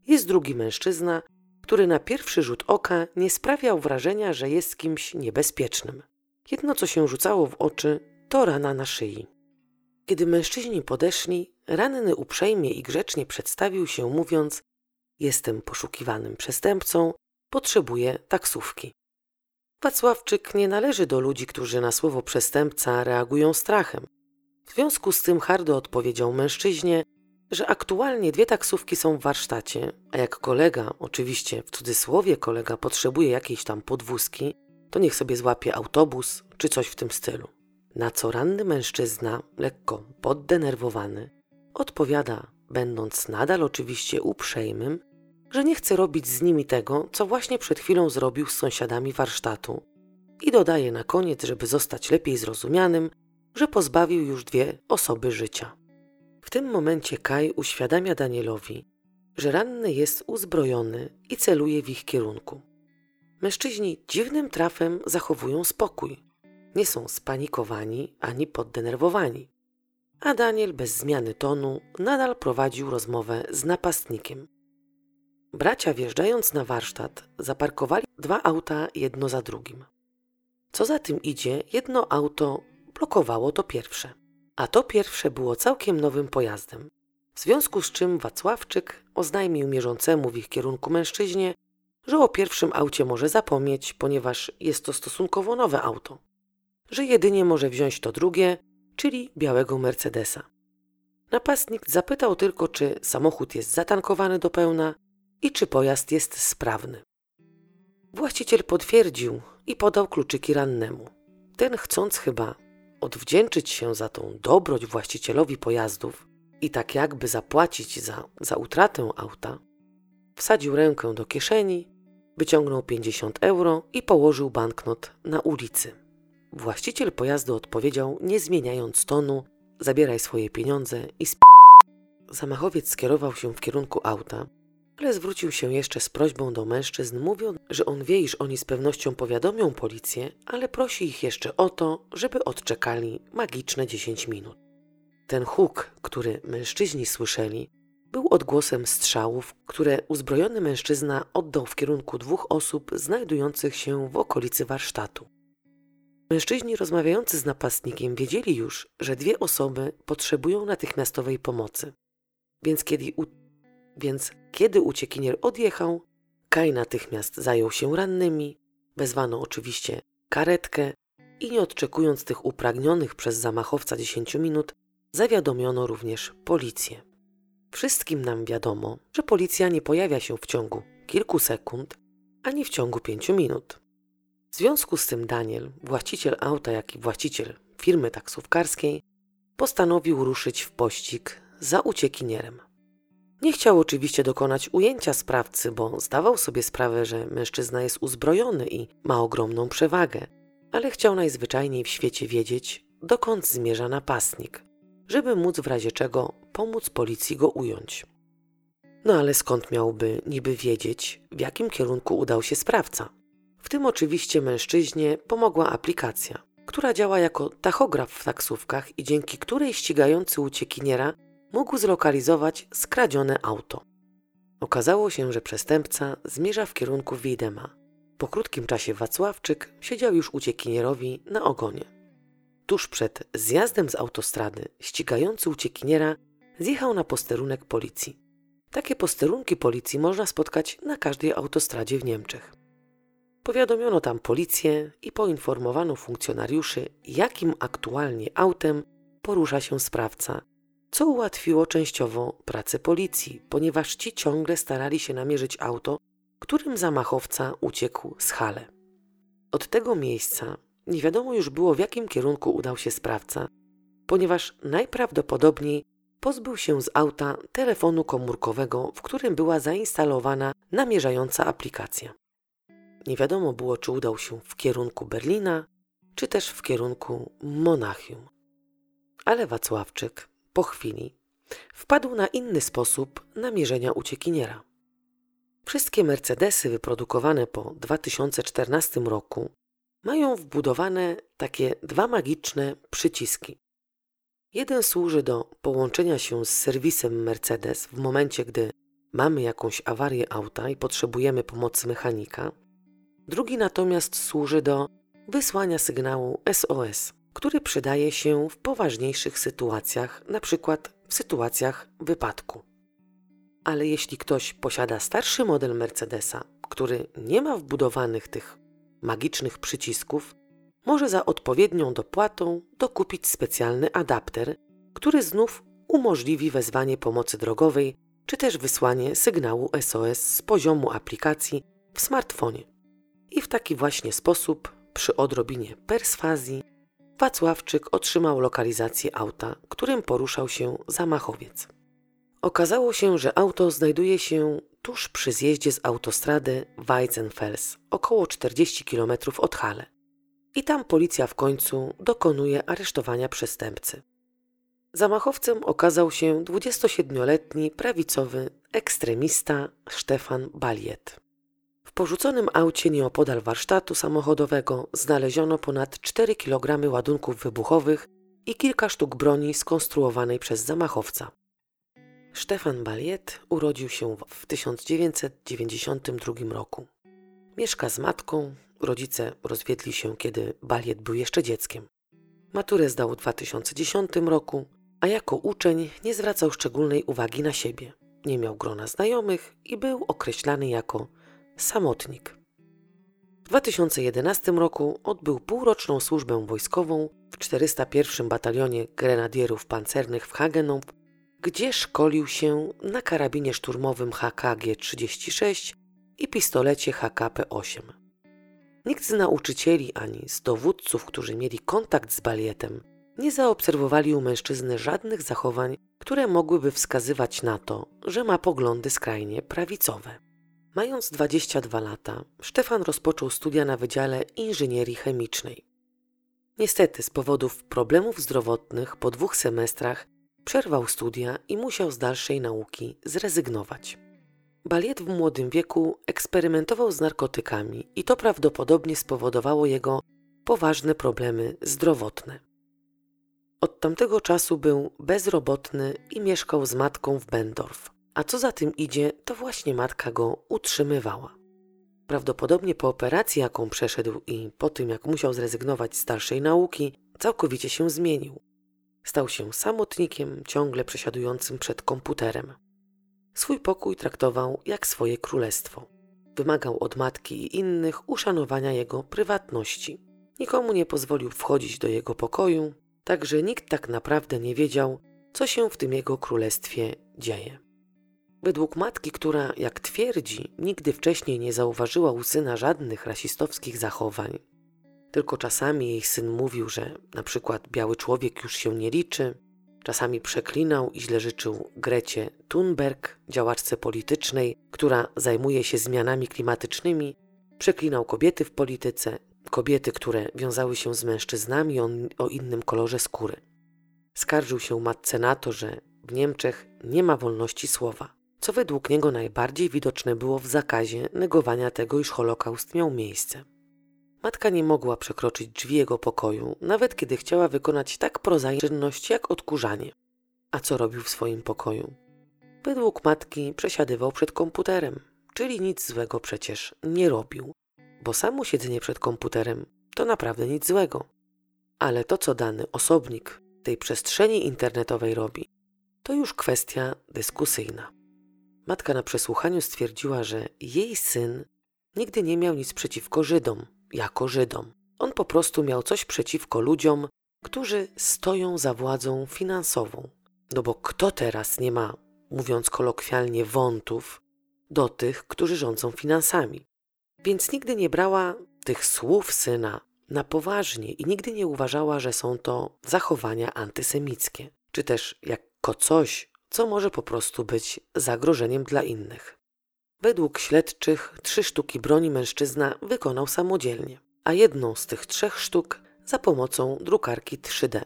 jest drugi mężczyzna, który na pierwszy rzut oka nie sprawiał wrażenia, że jest kimś niebezpiecznym. Jedno, co się rzucało w oczy, to rana na szyi. Kiedy mężczyźni podeszli, ranny uprzejmie i grzecznie przedstawił się, mówiąc: Jestem poszukiwanym przestępcą, potrzebuję taksówki. Wacławczyk nie należy do ludzi, którzy na słowo przestępca reagują strachem. W związku z tym hardo odpowiedział mężczyźnie, że aktualnie dwie taksówki są w warsztacie, a jak kolega, oczywiście w cudzysłowie kolega, potrzebuje jakiejś tam podwózki, to niech sobie złapie autobus czy coś w tym stylu. Na co ranny mężczyzna, lekko poddenerwowany, odpowiada, będąc nadal oczywiście uprzejmym, że nie chce robić z nimi tego, co właśnie przed chwilą zrobił z sąsiadami warsztatu. I dodaje na koniec, żeby zostać lepiej zrozumianym, że pozbawił już dwie osoby życia. W tym momencie Kai uświadamia Danielowi, że ranny jest uzbrojony i celuje w ich kierunku. Mężczyźni dziwnym trafem zachowują spokój. Nie są spanikowani ani poddenerwowani. A Daniel bez zmiany tonu nadal prowadził rozmowę z napastnikiem. Bracia wjeżdżając na warsztat zaparkowali dwa auta jedno za drugim. Co za tym idzie, jedno auto blokowało to pierwsze, a to pierwsze było całkiem nowym pojazdem. W związku z czym Wacławczyk oznajmił mierzącemu w ich kierunku mężczyźnie, że o pierwszym aucie może zapomnieć, ponieważ jest to stosunkowo nowe auto, że jedynie może wziąć to drugie, czyli białego Mercedesa. Napastnik zapytał tylko, czy samochód jest zatankowany do pełna i czy pojazd jest sprawny. Właściciel potwierdził i podał kluczyki rannemu. Ten, chcąc chyba odwdzięczyć się za tą dobroć właścicielowi pojazdów i tak jakby zapłacić za, za utratę auta, wsadził rękę do kieszeni, wyciągnął 50 euro i położył banknot na ulicy. Właściciel pojazdu odpowiedział, nie zmieniając tonu: Zabieraj swoje pieniądze i sp. Zamachowiec skierował się w kierunku auta, ale zwrócił się jeszcze z prośbą do mężczyzn, mówiąc, że on wie, iż oni z pewnością powiadomią policję, ale prosi ich jeszcze o to, żeby odczekali magiczne 10 minut. Ten huk, który mężczyźni słyszeli, był odgłosem strzałów, które uzbrojony mężczyzna oddał w kierunku dwóch osób znajdujących się w okolicy warsztatu. Mężczyźni rozmawiający z napastnikiem wiedzieli już, że dwie osoby potrzebują natychmiastowej pomocy. Więc kiedy, u... Więc kiedy uciekinier odjechał, Kaj natychmiast zajął się rannymi, wezwano oczywiście karetkę i nie odczekując tych upragnionych przez zamachowca 10 minut, zawiadomiono również policję. Wszystkim nam wiadomo, że policja nie pojawia się w ciągu kilku sekund ani w ciągu pięciu minut. W związku z tym Daniel, właściciel auta, jak i właściciel firmy taksówkarskiej, postanowił ruszyć w pościg za uciekinierem. Nie chciał oczywiście dokonać ujęcia sprawcy, bo zdawał sobie sprawę, że mężczyzna jest uzbrojony i ma ogromną przewagę, ale chciał najzwyczajniej w świecie wiedzieć, dokąd zmierza napastnik, żeby móc w razie czego pomóc policji go ująć. No ale skąd miałby niby wiedzieć, w jakim kierunku udał się sprawca? W tym oczywiście mężczyźnie pomogła aplikacja, która działa jako tachograf w taksówkach i dzięki której ścigający uciekiniera mógł zlokalizować skradzione auto. Okazało się, że przestępca zmierza w kierunku Widema. Po krótkim czasie Wacławczyk siedział już uciekinierowi na ogonie. Tuż przed zjazdem z autostrady ścigający uciekiniera zjechał na posterunek policji. Takie posterunki policji można spotkać na każdej autostradzie w Niemczech. Powiadomiono tam policję i poinformowano funkcjonariuszy, jakim aktualnie autem porusza się sprawca, co ułatwiło częściowo pracę policji, ponieważ ci ciągle starali się namierzyć auto, którym zamachowca uciekł z Hale. Od tego miejsca nie wiadomo już było, w jakim kierunku udał się sprawca, ponieważ najprawdopodobniej pozbył się z auta telefonu komórkowego, w którym była zainstalowana namierzająca aplikacja. Nie wiadomo było, czy udał się w kierunku Berlina, czy też w kierunku Monachium. Ale Wacławczyk po chwili wpadł na inny sposób namierzenia uciekiniera. Wszystkie Mercedesy wyprodukowane po 2014 roku mają wbudowane takie dwa magiczne przyciski. Jeden służy do połączenia się z serwisem Mercedes w momencie, gdy mamy jakąś awarię auta i potrzebujemy pomocy mechanika. Drugi natomiast służy do wysłania sygnału SOS, który przydaje się w poważniejszych sytuacjach, np. w sytuacjach wypadku. Ale jeśli ktoś posiada starszy model Mercedesa, który nie ma wbudowanych tych magicznych przycisków, może za odpowiednią dopłatą dokupić specjalny adapter, który znów umożliwi wezwanie pomocy drogowej czy też wysłanie sygnału SOS z poziomu aplikacji w smartfonie. I w taki właśnie sposób, przy odrobinie perswazji, Wacławczyk otrzymał lokalizację auta, którym poruszał się zamachowiec. Okazało się, że auto znajduje się tuż przy zjeździe z autostrady Weizenfels, około 40 km od Halle. I tam policja w końcu dokonuje aresztowania przestępcy. Zamachowcem okazał się 27-letni prawicowy ekstremista Stefan Baliet. W porzuconym aucie nieopodal warsztatu samochodowego znaleziono ponad 4 kg ładunków wybuchowych i kilka sztuk broni skonstruowanej przez zamachowca. Stefan Baliet urodził się w 1992 roku. Mieszka z matką, rodzice rozwiedli się, kiedy Baliet był jeszcze dzieckiem. Maturę zdał w 2010 roku, a jako uczeń nie zwracał szczególnej uwagi na siebie. Nie miał grona znajomych i był określany jako samotnik. W 2011 roku odbył półroczną służbę wojskową w 401 Batalionie Grenadierów Pancernych w Hagenau, gdzie szkolił się na karabinie szturmowym HKG-36 i pistolecie HKP-8. Nikt z nauczycieli ani z dowódców, którzy mieli kontakt z balietem, nie zaobserwowali u mężczyzny żadnych zachowań, które mogłyby wskazywać na to, że ma poglądy skrajnie prawicowe. Mając 22 lata, Stefan rozpoczął studia na Wydziale Inżynierii Chemicznej. Niestety, z powodów problemów zdrowotnych po dwóch semestrach przerwał studia i musiał z dalszej nauki zrezygnować. Baliet w młodym wieku eksperymentował z narkotykami i to prawdopodobnie spowodowało jego poważne problemy zdrowotne. Od tamtego czasu był bezrobotny i mieszkał z matką w Bendorf. A co za tym idzie, to właśnie matka go utrzymywała. Prawdopodobnie po operacji, jaką przeszedł i po tym, jak musiał zrezygnować z dalszej nauki, całkowicie się zmienił. Stał się samotnikiem, ciągle przesiadującym przed komputerem. Swój pokój traktował jak swoje królestwo. Wymagał od matki i innych uszanowania jego prywatności. Nikomu nie pozwolił wchodzić do jego pokoju, także nikt tak naprawdę nie wiedział, co się w tym jego królestwie dzieje. Według matki, która, jak twierdzi, nigdy wcześniej nie zauważyła u syna żadnych rasistowskich zachowań, tylko czasami jej syn mówił, że na przykład biały człowiek już się nie liczy, czasami przeklinał i źle życzył Grecie Thunberg, działaczce politycznej, która zajmuje się zmianami klimatycznymi, przeklinał kobiety w polityce, kobiety, które wiązały się z mężczyznami o, o innym kolorze skóry. Skarżył się matce na to, że w Niemczech nie ma wolności słowa, co według niego najbardziej widoczne było w zakazie negowania tego, iż Holokaust miał miejsce. Matka nie mogła przekroczyć drzwi jego pokoju, nawet kiedy chciała wykonać tak prozaiczną czynność jak odkurzanie. A co robił w swoim pokoju? Według matki przesiadywał przed komputerem, czyli nic złego przecież nie robił, bo samo siedzenie przed komputerem to naprawdę nic złego. Ale to, co dany osobnik tej przestrzeni internetowej robi, to już kwestia dyskusyjna. Matka na przesłuchaniu stwierdziła, że jej syn nigdy nie miał nic przeciwko Żydom, jako Żydom. On po prostu miał coś przeciwko ludziom, którzy stoją za władzą finansową. No bo kto teraz nie ma, mówiąc kolokwialnie, wątów do tych, którzy rządzą finansami? Więc nigdy nie brała tych słów syna na poważnie i nigdy nie uważała, że są to zachowania antysemickie, czy też jako coś, co może po prostu być zagrożeniem dla innych. Według śledczych trzy sztuki broni mężczyzna wykonał samodzielnie, a jedną z tych trzech sztuk za pomocą drukarki 3D.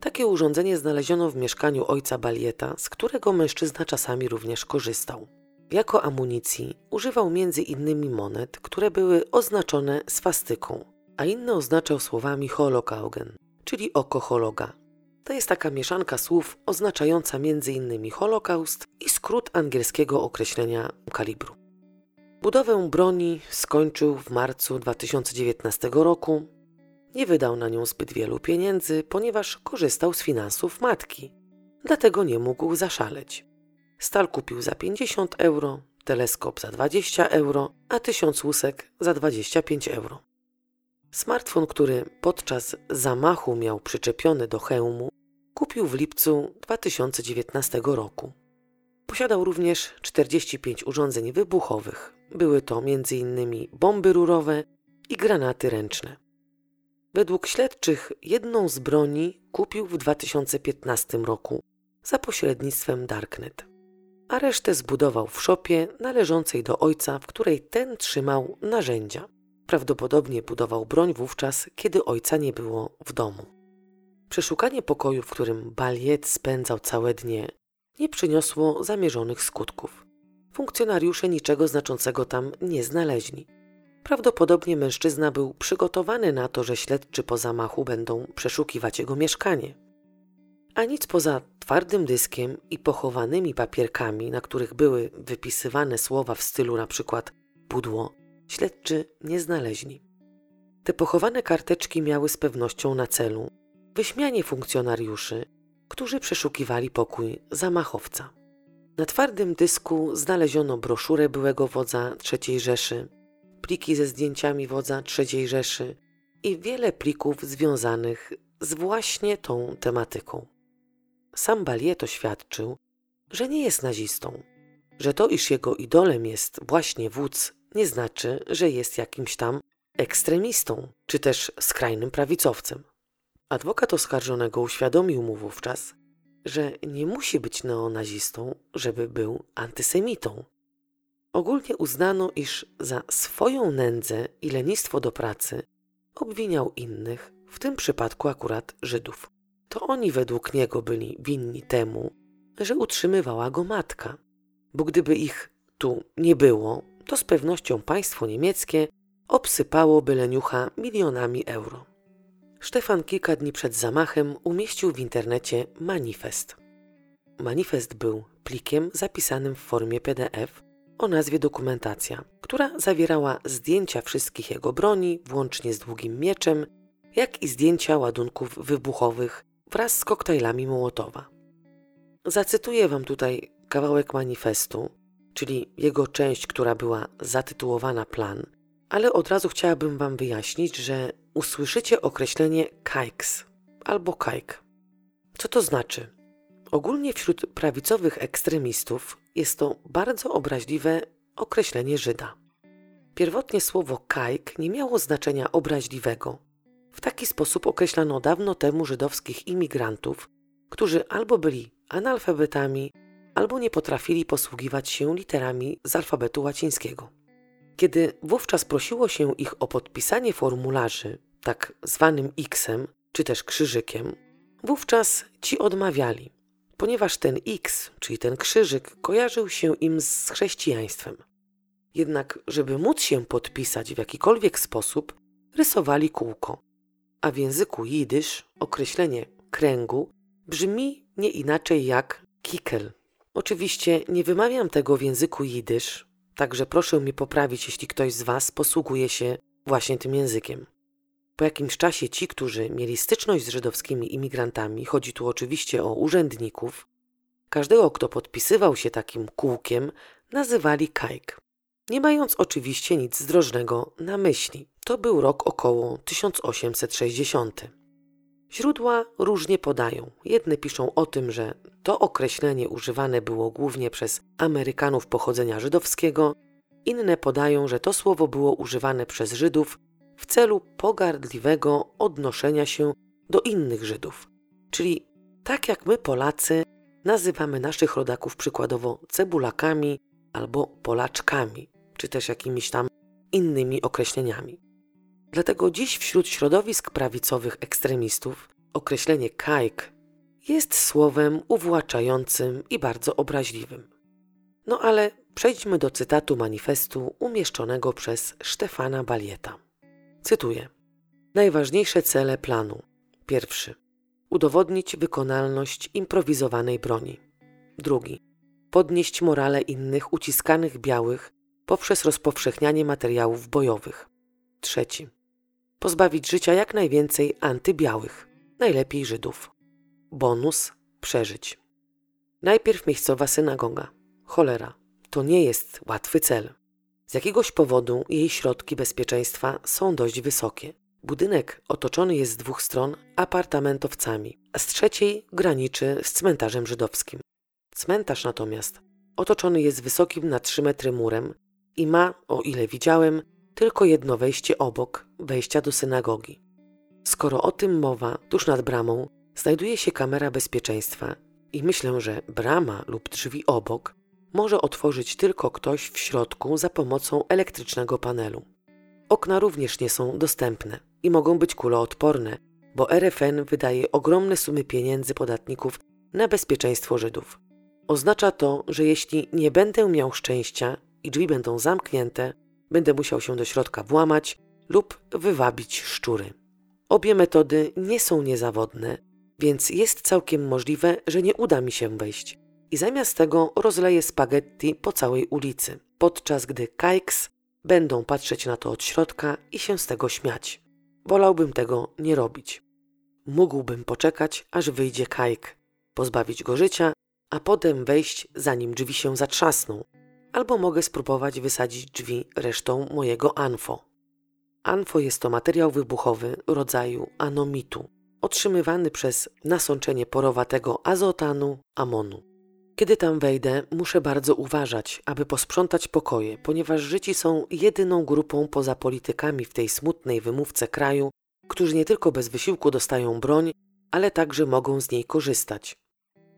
Takie urządzenie znaleziono w mieszkaniu ojca Balieta, z którego mężczyzna czasami również korzystał. Jako amunicji używał między innymi monet, które były oznaczone swastyką, a inne oznaczał słowami holokaugen, czyli oko hologa. To jest taka mieszanka słów oznaczająca m.in. Holokaust i skrót angielskiego określenia kalibru. Budowę broni skończył w marcu 2019 roku. Nie wydał na nią zbyt wielu pieniędzy, ponieważ korzystał z finansów matki, dlatego nie mógł zaszaleć. Stal kupił za 50 euro, teleskop za 20 euro, a tysiąc łusek za 25 euro. Smartfon, który podczas zamachu miał przyczepiony do hełmu, kupił w lipcu 2019 roku. Posiadał również 45 urządzeń wybuchowych. Były to m.in. bomby rurowe i granaty ręczne. Według śledczych jedną z broni kupił w 2015 roku za pośrednictwem Darknet, a resztę zbudował w szopie należącej do ojca, w której ten trzymał narzędzia. Prawdopodobnie budował broń wówczas, kiedy ojca nie było w domu. Przeszukanie pokoju, w którym Baliet spędzał całe dnie, nie przyniosło zamierzonych skutków. Funkcjonariusze niczego znaczącego tam nie znaleźli. Prawdopodobnie mężczyzna był przygotowany na to, że śledczy po zamachu będą przeszukiwać jego mieszkanie. A nic poza twardym dyskiem i pochowanymi papierkami, na których były wypisywane słowa w stylu na przykład pudło, śledczy nie znaleźli. Te pochowane karteczki miały z pewnością na celu wyśmianie funkcjonariuszy, którzy przeszukiwali pokój zamachowca. Na twardym dysku znaleziono broszurę byłego wodza III Rzeszy, pliki ze zdjęciami wodza III Rzeszy i wiele plików związanych z właśnie tą tematyką. Sam Balieto świadczył, że nie jest nazistą, że to, iż jego idolem jest właśnie wódz, nie znaczy, że jest jakimś tam ekstremistą czy też skrajnym prawicowcem. Adwokat oskarżonego uświadomił mu wówczas, że nie musi być neonazistą, żeby był antysemitą. Ogólnie uznano, iż za swoją nędzę i lenistwo do pracy obwiniał innych, w tym przypadku akurat Żydów. To oni według niego byli winni temu, że utrzymywała go matka, bo gdyby ich tu nie było, to z pewnością państwo niemieckie obsypałoby leniucha milionami euro. Stefan kilka dni przed zamachem umieścił w internecie manifest. manifest był plikiem zapisanym w formie PDF o nazwie dokumentacja, która zawierała zdjęcia wszystkich jego broni, włącznie z długim mieczem, jak i zdjęcia ładunków wybuchowych wraz z koktajlami Mołotowa. Zacytuję Wam tutaj kawałek manifestu, czyli jego część, która była zatytułowana Plan, ale od razu chciałabym Wam wyjaśnić, że usłyszycie określenie kajks albo kajk. Co to znaczy? Ogólnie wśród prawicowych ekstremistów jest to bardzo obraźliwe określenie Żyda. Pierwotnie słowo kajk nie miało znaczenia obraźliwego. W taki sposób określano dawno temu żydowskich imigrantów, którzy albo byli analfabetami, albo nie potrafili posługiwać się literami z alfabetu łacińskiego. Kiedy wówczas prosiło się ich o podpisanie formularzy, tak zwanym X-em, czy też krzyżykiem, wówczas ci odmawiali, ponieważ ten X, czyli ten krzyżyk, kojarzył się im z chrześcijaństwem. Jednak, żeby móc się podpisać w jakikolwiek sposób, rysowali kółko. A w języku jidysz określenie kręgu brzmi nie inaczej jak kikel. Oczywiście nie wymawiam tego w języku jidysz, także proszę mnie poprawić, jeśli ktoś z Was posługuje się właśnie tym językiem. Po jakimś czasie ci, którzy mieli styczność z żydowskimi imigrantami, chodzi tu oczywiście o urzędników, każdego, kto podpisywał się takim kółkiem, nazywali kajk, nie mając oczywiście nic zdrożnego na myśli. To był rok około 1860. Źródła różnie podają. Jedne piszą o tym, że to określenie używane było głównie przez Amerykanów pochodzenia żydowskiego, inne podają, że to słowo było używane przez Żydów w celu pogardliwego odnoszenia się do innych Żydów. Czyli tak jak my Polacy nazywamy naszych rodaków przykładowo cebulakami albo polaczkami, czy też jakimiś tam innymi określeniami. Dlatego dziś wśród środowisk prawicowych ekstremistów określenie kajk jest słowem uwłaczającym i bardzo obraźliwym. No ale przejdźmy do cytatu manifestu umieszczonego przez Stefana Balieta. Cytuję: Najważniejsze cele planu. Pierwszy. Udowodnić wykonalność improwizowanej broni. Drugi. Podnieść morale innych uciskanych białych poprzez rozpowszechnianie materiałów bojowych. Trzeci. Pozbawić życia jak najwięcej antybiałych, najlepiej Żydów. Bonus przeżyć. Najpierw miejscowa synagoga. Cholera, to nie jest łatwy cel. Z jakiegoś powodu jej środki bezpieczeństwa są dość wysokie. Budynek otoczony jest z dwóch stron apartamentowcami, a z trzeciej graniczy z cmentarzem żydowskim. Cmentarz natomiast otoczony jest wysokim na 3 metry murem i ma, o ile widziałem, tylko jedno wejście obok wejścia do synagogi. Skoro o tym mowa, tuż nad bramą znajduje się kamera bezpieczeństwa i myślę, że brama lub drzwi obok może otworzyć tylko ktoś w środku za pomocą elektrycznego panelu. Okna również nie są dostępne i mogą być kuloodporne, bo RFN wydaje ogromne sumy pieniędzy podatników na bezpieczeństwo Żydów. Oznacza to, że jeśli nie będę miał szczęścia i drzwi będą zamknięte, będę musiał się do środka włamać lub wywabić szczury. Obie metody nie są niezawodne, więc jest całkiem możliwe, że nie uda mi się wejść i zamiast tego rozleję spaghetti po całej ulicy, podczas gdy kajks będą patrzeć na to od środka i się z tego śmiać. Wolałbym tego nie robić. Mógłbym poczekać, aż wyjdzie kajk, pozbawić go życia, a potem wejść, zanim drzwi się zatrzasną, albo mogę spróbować wysadzić drzwi resztą mojego anfo. Anfo jest to materiał wybuchowy rodzaju anomitu, otrzymywany przez nasączenie porowatego azotanu, amonu. Kiedy tam wejdę, muszę bardzo uważać, aby posprzątać pokoje, ponieważ Żydzi są jedyną grupą poza politykami w tej smutnej wymówce kraju, którzy nie tylko bez wysiłku dostają broń, ale także mogą z niej korzystać.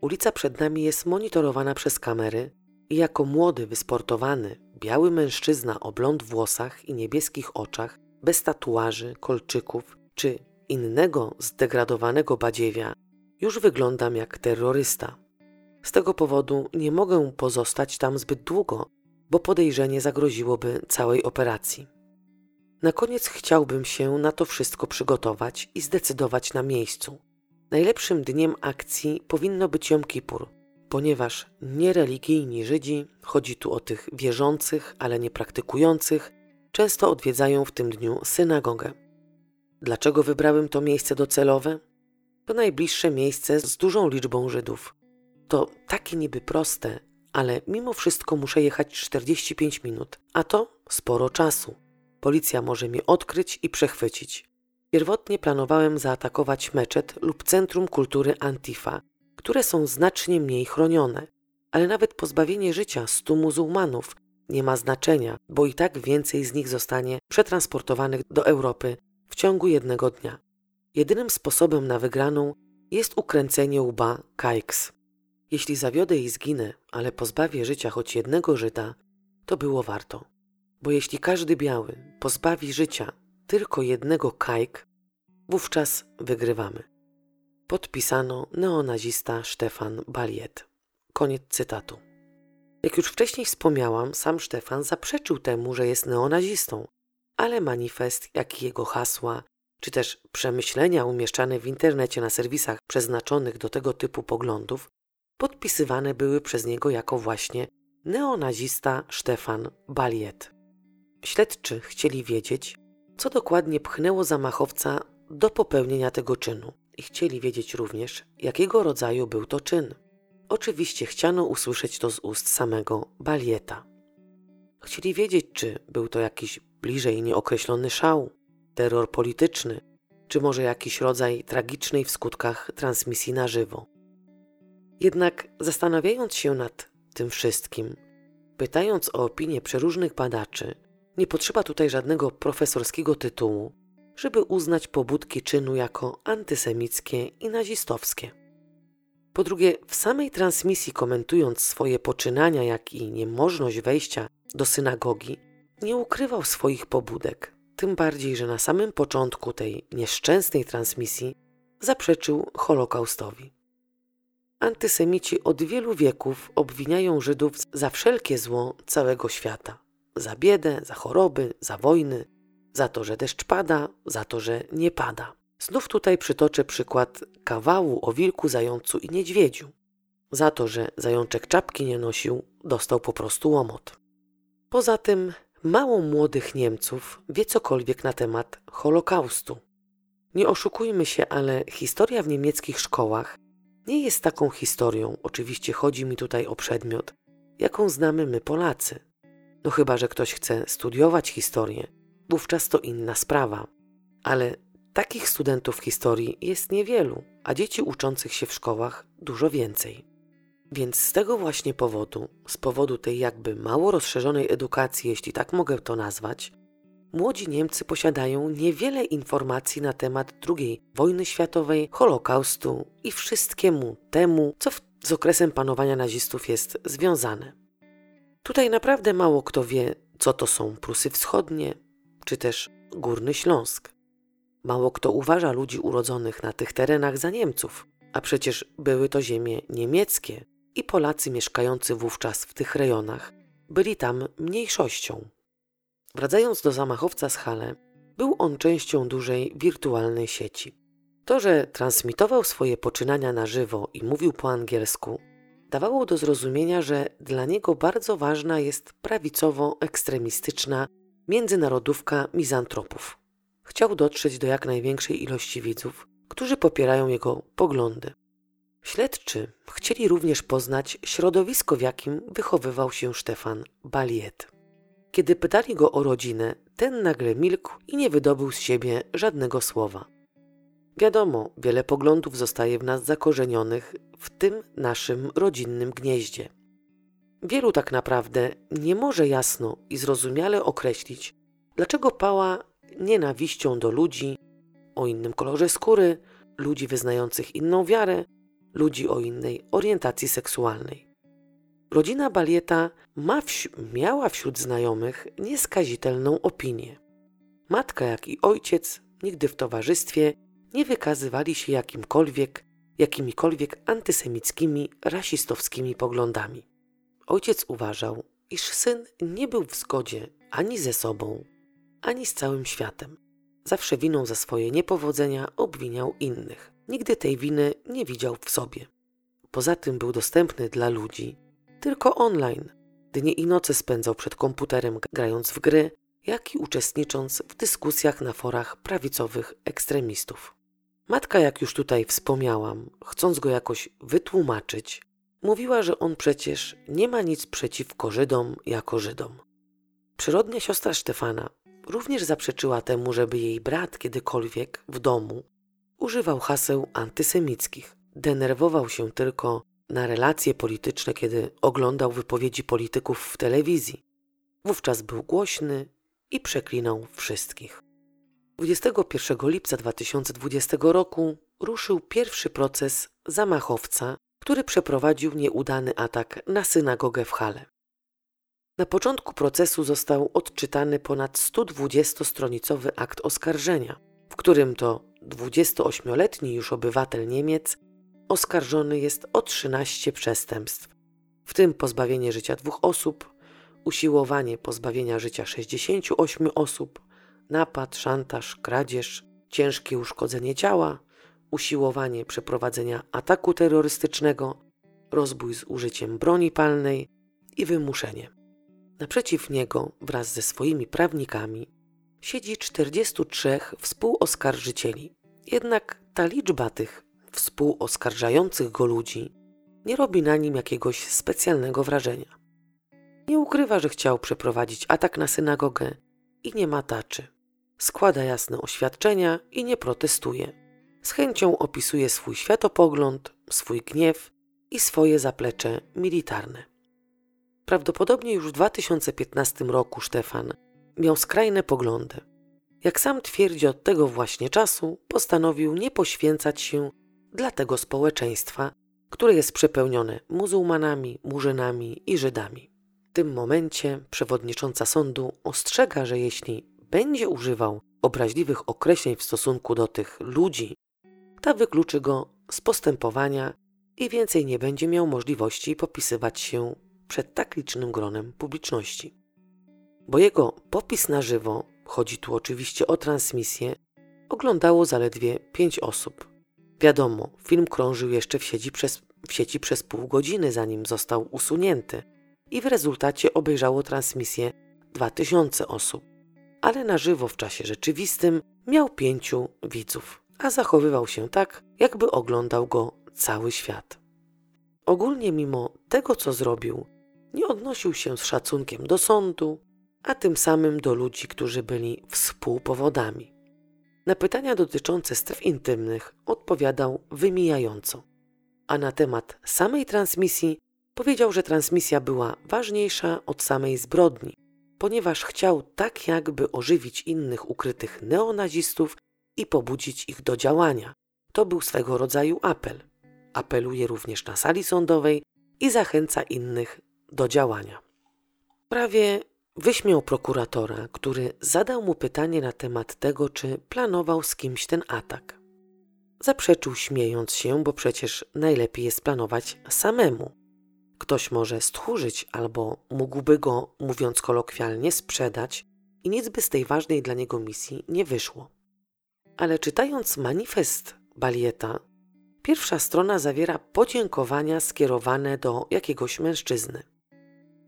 Ulica przed nami jest monitorowana przez kamery jako młody, wysportowany, biały mężczyzna o blond włosach i niebieskich oczach, bez tatuaży, kolczyków czy innego zdegradowanego badziewia, już wyglądam jak terrorysta. Z tego powodu nie mogę pozostać tam zbyt długo, bo podejrzenie zagroziłoby całej operacji. Na koniec chciałbym się na to wszystko przygotować i zdecydować na miejscu. Najlepszym dniem akcji powinno być Jom Kippur, ponieważ niereligijni Żydzi, chodzi tu o tych wierzących, ale nie praktykujących, często odwiedzają w tym dniu synagogę. Dlaczego wybrałem to miejsce docelowe? To najbliższe miejsce z dużą liczbą Żydów. To takie niby proste, ale mimo wszystko muszę jechać 45 minut, a to sporo czasu. Policja może mnie odkryć i przechwycić. Pierwotnie planowałem zaatakować meczet lub Centrum Kultury Antifa, które są znacznie mniej chronione, ale nawet pozbawienie życia stu muzułmanów nie ma znaczenia, bo i tak więcej z nich zostanie przetransportowanych do Europy w ciągu jednego dnia. Jedynym sposobem na wygraną jest ukręcenie łba Kajks. Jeśli zawiodę i zginę, ale pozbawię życia choć jednego Żyda, to było warto. Bo jeśli każdy biały pozbawi życia tylko jednego Kajk, wówczas wygrywamy. Podpisano neonazista Stefan Baliet. Koniec cytatu. Jak już wcześniej wspomniałam, sam Stefan zaprzeczył temu, że jest neonazistą, ale manifest, jak i jego hasła, czy też przemyślenia umieszczane w internecie na serwisach przeznaczonych do tego typu poglądów, podpisywane były przez niego jako właśnie neonazista Stefan Baliet. Śledczy chcieli wiedzieć, co dokładnie pchnęło zamachowca do popełnienia tego czynu chcieli wiedzieć również, jakiego rodzaju był to czyn. Oczywiście chciano usłyszeć to z ust samego Balieta. Chcieli wiedzieć, czy był to jakiś bliżej nieokreślony szał, terror polityczny, czy może jakiś rodzaj tragicznej w skutkach transmisji na żywo. Jednak zastanawiając się nad tym wszystkim, pytając o opinię przeróżnych badaczy, nie potrzeba tutaj żadnego profesorskiego tytułu, żeby uznać pobudki czynu jako antysemickie i nazistowskie. Po drugie, w samej transmisji komentując swoje poczynania, jak i niemożność wejścia do synagogi, nie ukrywał swoich pobudek, tym bardziej, że na samym początku tej nieszczęsnej transmisji zaprzeczył Holokaustowi. Antysemici od wielu wieków obwiniają Żydów za wszelkie zło całego świata. Za biedę, za choroby, za wojny, za to, że deszcz pada, za to, że nie pada. Znów tutaj przytoczę przykład kawału o wilku, zającu i niedźwiedziu. Za to, że zajączek czapki nie nosił, dostał po prostu łomot. Poza tym mało młodych Niemców wie cokolwiek na temat Holokaustu. Nie oszukujmy się, ale historia w niemieckich szkołach nie jest taką historią, oczywiście chodzi mi tutaj o przedmiot, jaką znamy my Polacy. No chyba, że ktoś chce studiować historię, wówczas to inna sprawa. Ale takich studentów historii jest niewielu, a dzieci uczących się w szkołach dużo więcej. Więc z tego właśnie powodu, z powodu tej jakby mało rozszerzonej edukacji, jeśli tak mogę to nazwać, młodzi Niemcy posiadają niewiele informacji na temat II wojny światowej, Holokaustu i wszystkiemu temu, co w, z okresem panowania nazistów jest związane. Tutaj naprawdę mało kto wie, co to są Prusy Wschodnie, czy też Górny Śląsk. Mało kto uważa ludzi urodzonych na tych terenach za Niemców, a przecież były to ziemie niemieckie i Polacy mieszkający wówczas w tych rejonach byli tam mniejszością. Wracając do zamachowca z Hale, był on częścią dużej wirtualnej sieci. To, że transmitował swoje poczynania na żywo i mówił po angielsku, dawało do zrozumienia, że dla niego bardzo ważna jest prawicowo-ekstremistyczna międzynarodówka mizantropów. Chciał dotrzeć do jak największej ilości widzów, którzy popierają jego poglądy. Śledczy chcieli również poznać środowisko, w jakim wychowywał się Stefan Baliet. Kiedy pytali go o rodzinę, ten nagle milkł i nie wydobył z siebie żadnego słowa. Wiadomo, wiele poglądów zostaje w nas zakorzenionych w tym naszym rodzinnym gnieździe. Wielu tak naprawdę nie może jasno i zrozumiale określić, dlaczego pała nienawiścią do ludzi o innym kolorze skóry, ludzi wyznających inną wiarę, ludzi o innej orientacji seksualnej. Rodzina Balieta ma miała wśród znajomych nieskazitelną opinię. Matka, jak i ojciec nigdy w towarzystwie nie wykazywali się jakimkolwiek, jakimikolwiek antysemickimi, rasistowskimi poglądami. Ojciec uważał, iż syn nie był w zgodzie ani ze sobą, ani z całym światem. Zawsze winą za swoje niepowodzenia obwiniał innych. Nigdy tej winy nie widział w sobie. poza tym był dostępny dla ludzi tylko online. Dnie i noce spędzał przed komputerem grając w gry, jak i uczestnicząc w dyskusjach na forach prawicowych ekstremistów. Matka, jak już tutaj wspomniałam, chcąc go jakoś wytłumaczyć, mówiła, że on przecież nie ma nic przeciwko Żydom jako Żydom. Przyrodnia siostra Stefana również zaprzeczyła temu, żeby jej brat kiedykolwiek w domu używał haseł antysemickich. Denerwował się tylko na relacje polityczne, kiedy oglądał wypowiedzi polityków w telewizji. Wówczas był głośny i przeklinał wszystkich. 21 lipca 2020 roku ruszył pierwszy proces zamachowca, który przeprowadził nieudany atak na synagogę w Hale. Na początku procesu został odczytany ponad 120-stronicowy akt oskarżenia, w którym to 28-letni już obywatel Niemiec oskarżony jest o 13 przestępstw, w tym pozbawienie życia dwóch osób, usiłowanie pozbawienia życia 68 osób, napad, szantaż, kradzież, ciężkie uszkodzenie ciała, usiłowanie przeprowadzenia ataku terrorystycznego, rozbój z użyciem broni palnej i wymuszenie. Naprzeciw niego wraz ze swoimi prawnikami siedzi 43 współoskarżycieli. Jednak ta liczba tych współoskarżających go ludzi nie robi na nim jakiegoś specjalnego wrażenia. Nie ukrywa, że chciał przeprowadzić atak na synagogę i nie ma taczy. Składa jasne oświadczenia i nie protestuje. Z chęcią opisuje swój światopogląd, swój gniew i swoje zaplecze militarne. Prawdopodobnie już w 2015 roku Stefan miał skrajne poglądy. Jak sam twierdzi od tego właśnie czasu, postanowił nie poświęcać się dla tego społeczeństwa, które jest przepełnione muzułmanami, murzynami i Żydami. W tym momencie przewodnicząca sądu ostrzega, że jeśli będzie używał obraźliwych określeń w stosunku do tych ludzi, ta wykluczy go z postępowania i więcej nie będzie miał możliwości popisywać się przed tak licznym gronem publiczności. Bo jego popis na żywo, chodzi tu oczywiście o transmisję, oglądało zaledwie pięć osób. Wiadomo, film krążył jeszcze w sieci, przez, w sieci przez pół godziny, zanim został usunięty, i w rezultacie obejrzało transmisję 2000 osób. Ale na żywo w czasie rzeczywistym miał pięciu widzów, a zachowywał się tak, jakby oglądał go cały świat. Ogólnie, mimo tego, co zrobił, nie odnosił się z szacunkiem do sądu, a tym samym do ludzi, którzy byli współpowodami. Na pytania dotyczące stref intymnych odpowiadał wymijająco, a na temat samej transmisji powiedział, że transmisja była ważniejsza od samej zbrodni, ponieważ chciał tak jakby ożywić innych ukrytych neonazistów i pobudzić ich do działania. To był swego rodzaju apel. Apeluje również na sali sądowej i zachęca innych do działania. Prawie wyśmiał prokuratora, który zadał mu pytanie na temat tego, czy planował z kimś ten atak. Zaprzeczył śmiejąc się, bo przecież najlepiej jest planować samemu. Ktoś może stchórzyć albo mógłby go, mówiąc kolokwialnie, sprzedać i nic by z tej ważnej dla niego misji nie wyszło. Ale czytając manifest Balieta, pierwsza strona zawiera podziękowania skierowane do jakiegoś mężczyzny.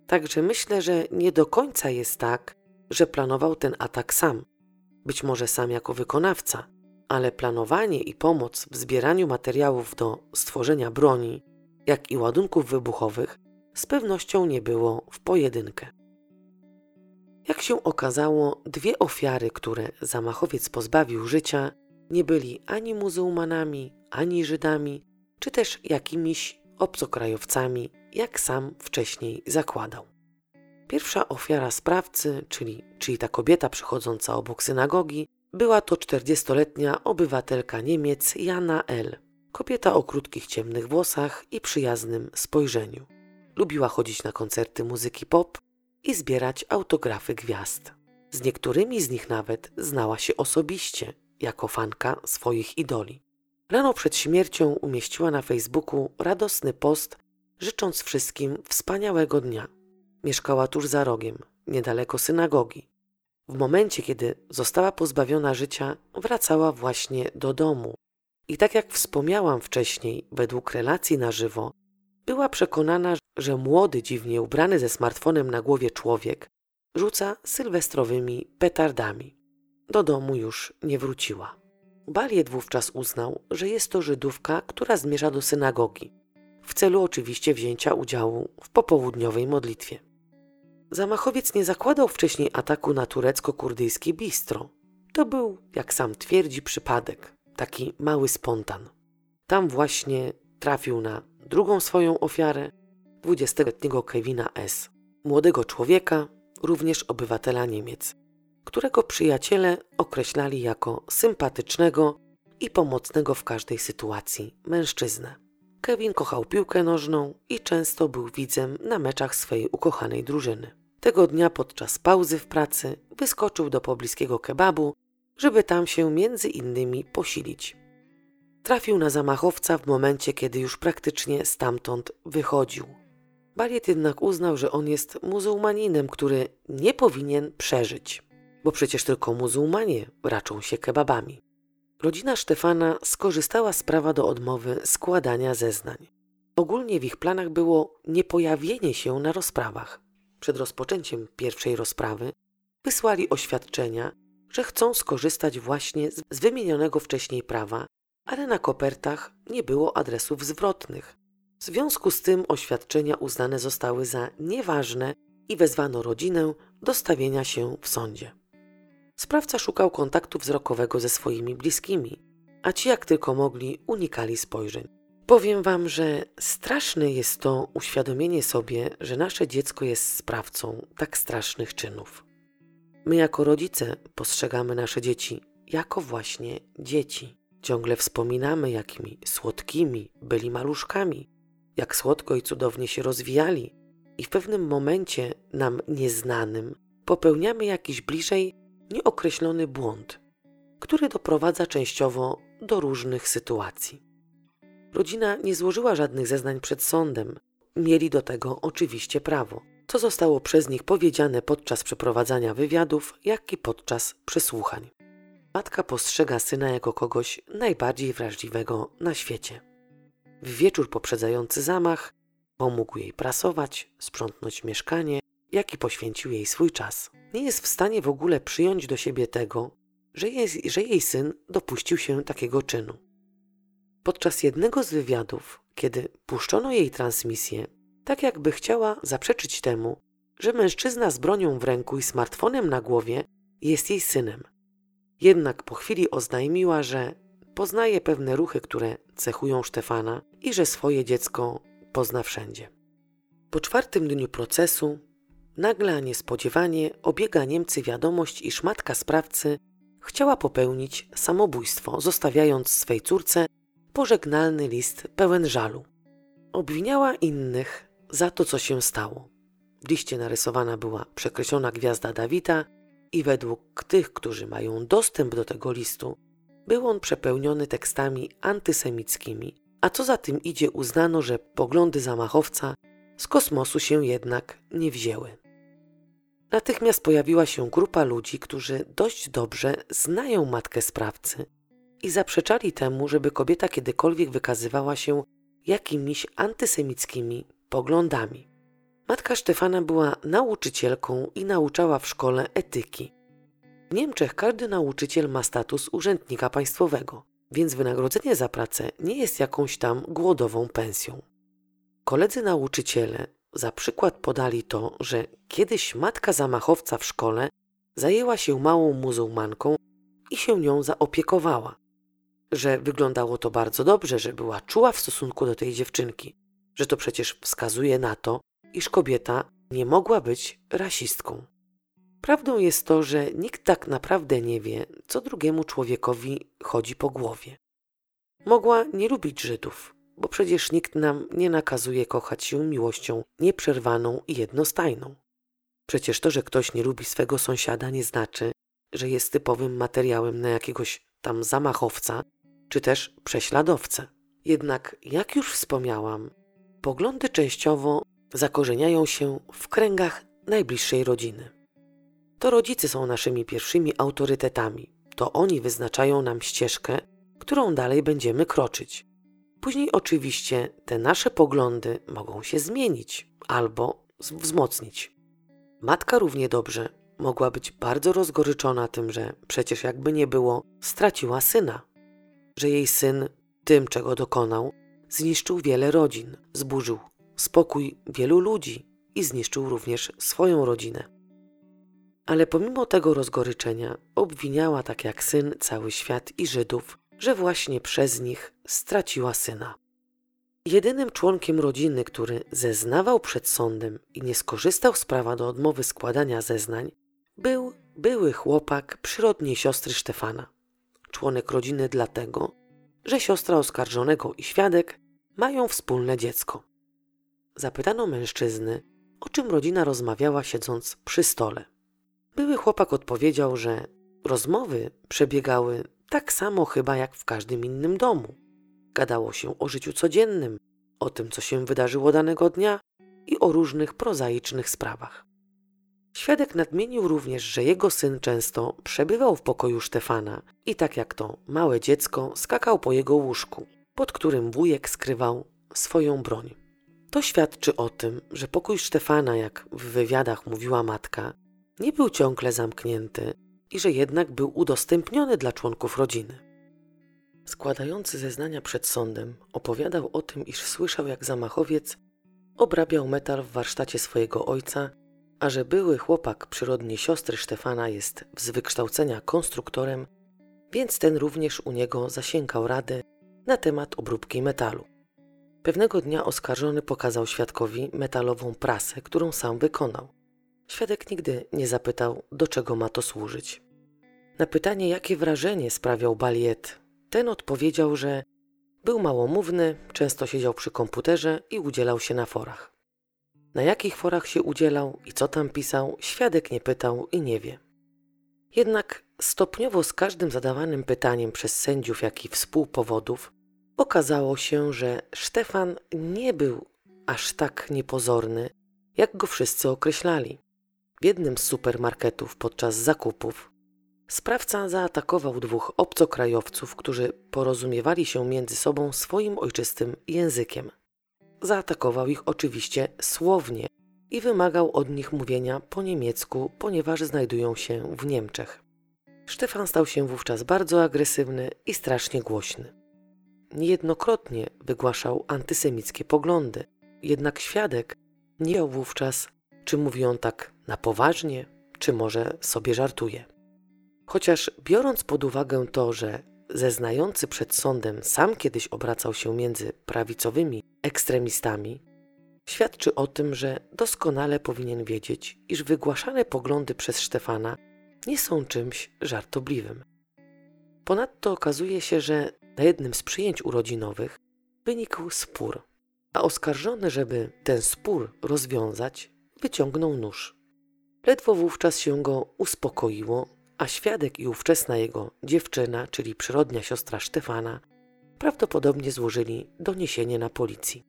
Także myślę, że nie do końca jest tak, że planował ten atak sam, być może sam jako wykonawca, ale planowanie i pomoc w zbieraniu materiałów do stworzenia broni, jak i ładunków wybuchowych, z pewnością nie było w pojedynkę. Jak się okazało, dwie ofiary, które zamachowiec pozbawił życia, nie byli ani muzułmanami, ani Żydami, czy też jakimiś obcokrajowcami, jak sam wcześniej zakładał. Pierwsza ofiara sprawcy, czyli, czyli ta kobieta przychodząca obok synagogi, była to 40-letnia obywatelka Niemiec Jana L. Kobieta o krótkich ciemnych włosach i przyjaznym spojrzeniu. Lubiła chodzić na koncerty muzyki pop i zbierać autografy gwiazd. Z niektórymi z nich nawet znała się osobiście, jako fanka swoich idoli. Rano przed śmiercią umieściła na Facebooku radosny post, życząc wszystkim wspaniałego dnia. Mieszkała tuż za rogiem, niedaleko synagogi. W momencie, kiedy została pozbawiona życia, wracała właśnie do domu. I tak jak wspomniałam wcześniej, według relacji na żywo, była przekonana, że młody, dziwnie ubrany ze smartfonem na głowie człowiek rzuca sylwestrowymi petardami. Do domu już nie wróciła. Baliet wówczas uznał, że jest to Żydówka, która zmierza do synagogi, w celu oczywiście wzięcia udziału w popołudniowej modlitwie. Zamachowiec nie zakładał wcześniej ataku na turecko-kurdyjskie bistro. To był, jak sam twierdzi, przypadek, taki mały spontan. Tam właśnie trafił na drugą swoją ofiarę, 20-letniego Kevina S., młodego człowieka, również obywatela Niemiec, którego przyjaciele określali jako sympatycznego i pomocnego w każdej sytuacji mężczyznę. Kevin kochał piłkę nożną i często był widzem na meczach swojej ukochanej drużyny. Tego dnia podczas pauzy w pracy wyskoczył do pobliskiego kebabu, żeby tam się między innymi posilić. Trafił na zamachowca w momencie, kiedy już praktycznie stamtąd wychodził. Baliet jednak uznał, że on jest muzułmaninem, który nie powinien przeżyć, bo przecież tylko muzułmanie raczą się kebabami. Rodzina Stefana skorzystała z prawa do odmowy składania zeznań. Ogólnie w ich planach było niepojawienie się na rozprawach. Przed rozpoczęciem pierwszej rozprawy wysłali oświadczenia, że chcą skorzystać właśnie z wymienionego wcześniej prawa, ale na kopertach nie było adresów zwrotnych. W związku z tym oświadczenia uznane zostały za nieważne i wezwano rodzinę do stawienia się w sądzie. Sprawca szukał kontaktu wzrokowego ze swoimi bliskimi, a ci jak tylko mogli unikali spojrzeń. Powiem wam, że straszne jest to uświadomienie sobie, że nasze dziecko jest sprawcą tak strasznych czynów. My jako rodzice postrzegamy nasze dzieci jako właśnie dzieci. Ciągle wspominamy, jakimi słodkimi byli maluszkami, jak słodko i cudownie się rozwijali, i w pewnym momencie nam nieznanym popełniamy jakiś bliżej nieokreślony błąd, który doprowadza częściowo do różnych sytuacji. Rodzina nie złożyła żadnych zeznań przed sądem, mieli do tego oczywiście prawo, co zostało przez nich powiedziane podczas przeprowadzania wywiadów, jak i podczas przesłuchań. Matka postrzega syna jako kogoś najbardziej wrażliwego na świecie. W wieczór poprzedzający zamach pomógł jej prasować, sprzątnąć mieszkanie, jak i poświęcił jej swój czas. Nie jest w stanie w ogóle przyjąć do siebie tego, że, że jej syn dopuścił się takiego czynu. Podczas jednego z wywiadów, kiedy puszczono jej transmisję, tak jakby chciała zaprzeczyć temu, że mężczyzna z bronią w ręku i smartfonem na głowie jest jej synem. Jednak po chwili oznajmiła, że poznaje pewne ruchy, które cechują Stefana i że swoje dziecko pozna wszędzie. Po czwartym dniu procesu nagle, a niespodziewanie, obiega Niemcy wiadomość, iż matka sprawcy chciała popełnić samobójstwo, zostawiając swej córce pożegnalny list pełen żalu. Obwiniała innych za to, co się stało. W liście narysowana była przekreślona gwiazda Dawida i według tych, którzy mają dostęp do tego listu, był on przepełniony tekstami antysemickimi, a co za tym idzie uznano, że poglądy zamachowca z kosmosu się jednak nie wzięły. Natychmiast pojawiła się grupa ludzi, którzy dość dobrze znają matkę sprawcy i zaprzeczali temu, żeby kobieta kiedykolwiek wykazywała się jakimiś antysemickimi poglądami. Matka Stefana była nauczycielką i nauczała w szkole etyki. W Niemczech każdy nauczyciel ma status urzędnika państwowego, więc wynagrodzenie za pracę nie jest jakąś tam głodową pensją. Koledzy nauczyciele za przykład podali to, że kiedyś matka zamachowca w szkole zajęła się małą muzułmanką i się nią zaopiekowała. Że wyglądało to bardzo dobrze, że była czuła w stosunku do tej dziewczynki, że to przecież wskazuje na to, iż kobieta nie mogła być rasistką. Prawdą jest to, że nikt tak naprawdę nie wie, co drugiemu człowiekowi chodzi po głowie. Mogła nie lubić Żydów, bo przecież nikt nam nie nakazuje kochać się miłością nieprzerwaną i jednostajną. Przecież to, że ktoś nie lubi swego sąsiada, nie znaczy, że jest typowym materiałem na jakiegoś tam zamachowca czy też prześladowcę. Jednak, jak już wspomniałam, poglądy częściowo zakorzeniają się w kręgach najbliższej rodziny. To rodzice są naszymi pierwszymi autorytetami. To oni wyznaczają nam ścieżkę, którą dalej będziemy kroczyć. Później oczywiście te nasze poglądy mogą się zmienić albo wzmocnić. Matka równie dobrze mogła być bardzo rozgoryczona tym, że przecież jakby nie było, straciła syna. Że jej syn tym, czego dokonał, zniszczył wiele rodzin, zburzył spokój wielu ludzi i zniszczył również swoją rodzinę. Ale pomimo tego rozgoryczenia obwiniała tak jak syn cały świat i Żydów, że właśnie przez nich straciła syna. Jedynym członkiem rodziny, który zeznawał przed sądem i nie skorzystał z prawa do odmowy składania zeznań, był były chłopak przyrodniej siostry Stefana. Członek rodziny dlatego, że siostra oskarżonego i świadek mają wspólne dziecko. Zapytano mężczyzny, o czym rodzina rozmawiała siedząc przy stole. Były chłopak odpowiedział, że rozmowy przebiegały tak samo chyba jak w każdym innym domu. Gadało się o życiu codziennym, o tym, co się wydarzyło danego dnia i o różnych prozaicznych sprawach. Świadek nadmienił również, że jego syn często przebywał w pokoju Stefana i tak jak to małe dziecko skakał po jego łóżku, pod którym wujek skrywał swoją broń. To świadczy o tym, że pokój Stefana, jak w wywiadach mówiła matka, nie był ciągle zamknięty i że jednak był udostępniony dla członków rodziny. Składający zeznania przed sądem opowiadał o tym, iż słyszał, jak zamachowiec obrabiał metal w warsztacie swojego ojca, a że były chłopak przyrodni siostry Stefana jest z wykształcenia konstruktorem, więc ten również u niego zasięgał rady na temat obróbki metalu. Pewnego dnia oskarżony pokazał świadkowi metalową prasę, którą sam wykonał. Świadek nigdy nie zapytał, do czego ma to służyć. Na pytanie, jakie wrażenie sprawiał Baliet, ten odpowiedział, że był małomówny, często siedział przy komputerze i udzielał się na forach. Na jakich forach się udzielał i co tam pisał, świadek nie pytał i nie wie. Jednak stopniowo z każdym zadawanym pytaniem przez sędziów, jak i współpowodów, okazało się, że Stefan nie był aż tak niepozorny, jak go wszyscy określali. W jednym z supermarketów podczas zakupów sprawca zaatakował dwóch obcokrajowców, którzy porozumiewali się między sobą swoim ojczystym językiem. Zaatakował ich oczywiście słownie i wymagał od nich mówienia po niemiecku, ponieważ znajdują się w Niemczech. Stefan stał się wówczas bardzo agresywny i strasznie głośny. Niejednokrotnie wygłaszał antysemickie poglądy, jednak świadek nie wiedział wówczas, czy mówi on tak na poważnie, czy może sobie żartuje. Chociaż biorąc pod uwagę to, że zeznający przed sądem sam kiedyś obracał się między prawicowymi ekstremistami, świadczy o tym, że doskonale powinien wiedzieć, iż wygłaszane poglądy przez Stefana nie są czymś żartobliwym. Ponadto okazuje się, że na jednym z przyjęć urodzinowych wynikł spór, a oskarżony, żeby ten spór rozwiązać, wyciągnął nóż. Ledwo wówczas się go uspokoiło, a świadek i ówczesna jego dziewczyna, czyli przyrodnia siostra Stefana, prawdopodobnie złożyli doniesienie na policji.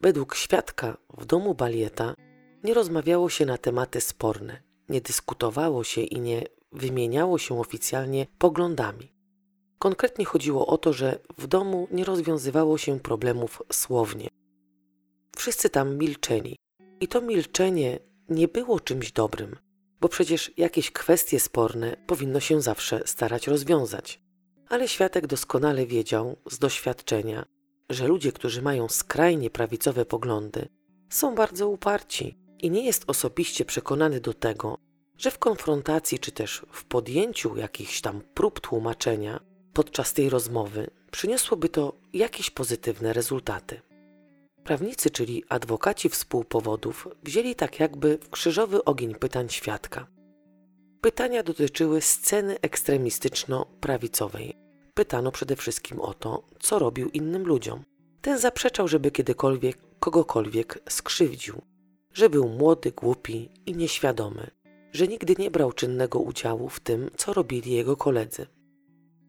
Według świadka w domu Balieta nie rozmawiało się na tematy sporne, nie dyskutowało się i nie wymieniało się oficjalnie poglądami. Konkretnie chodziło o to, że w domu nie rozwiązywało się problemów słownie. Wszyscy tam milczeli i to milczenie nie było czymś dobrym, bo przecież jakieś kwestie sporne powinno się zawsze starać rozwiązać. Ale świadek doskonale wiedział z doświadczenia, że ludzie, którzy mają skrajnie prawicowe poglądy, są bardzo uparci i nie jest osobiście przekonany do tego, że w konfrontacji czy też w podjęciu jakichś tam prób tłumaczenia podczas tej rozmowy przyniosłoby to jakieś pozytywne rezultaty. Prawnicy, czyli adwokaci współpowodów, wzięli tak jakby w krzyżowy ogień pytań świadka. Pytania dotyczyły sceny ekstremistyczno-prawicowej. Pytano przede wszystkim o to, co robił innym ludziom. Ten zaprzeczał, żeby kiedykolwiek kogokolwiek skrzywdził, że był młody, głupi i nieświadomy, że nigdy nie brał czynnego udziału w tym, co robili jego koledzy.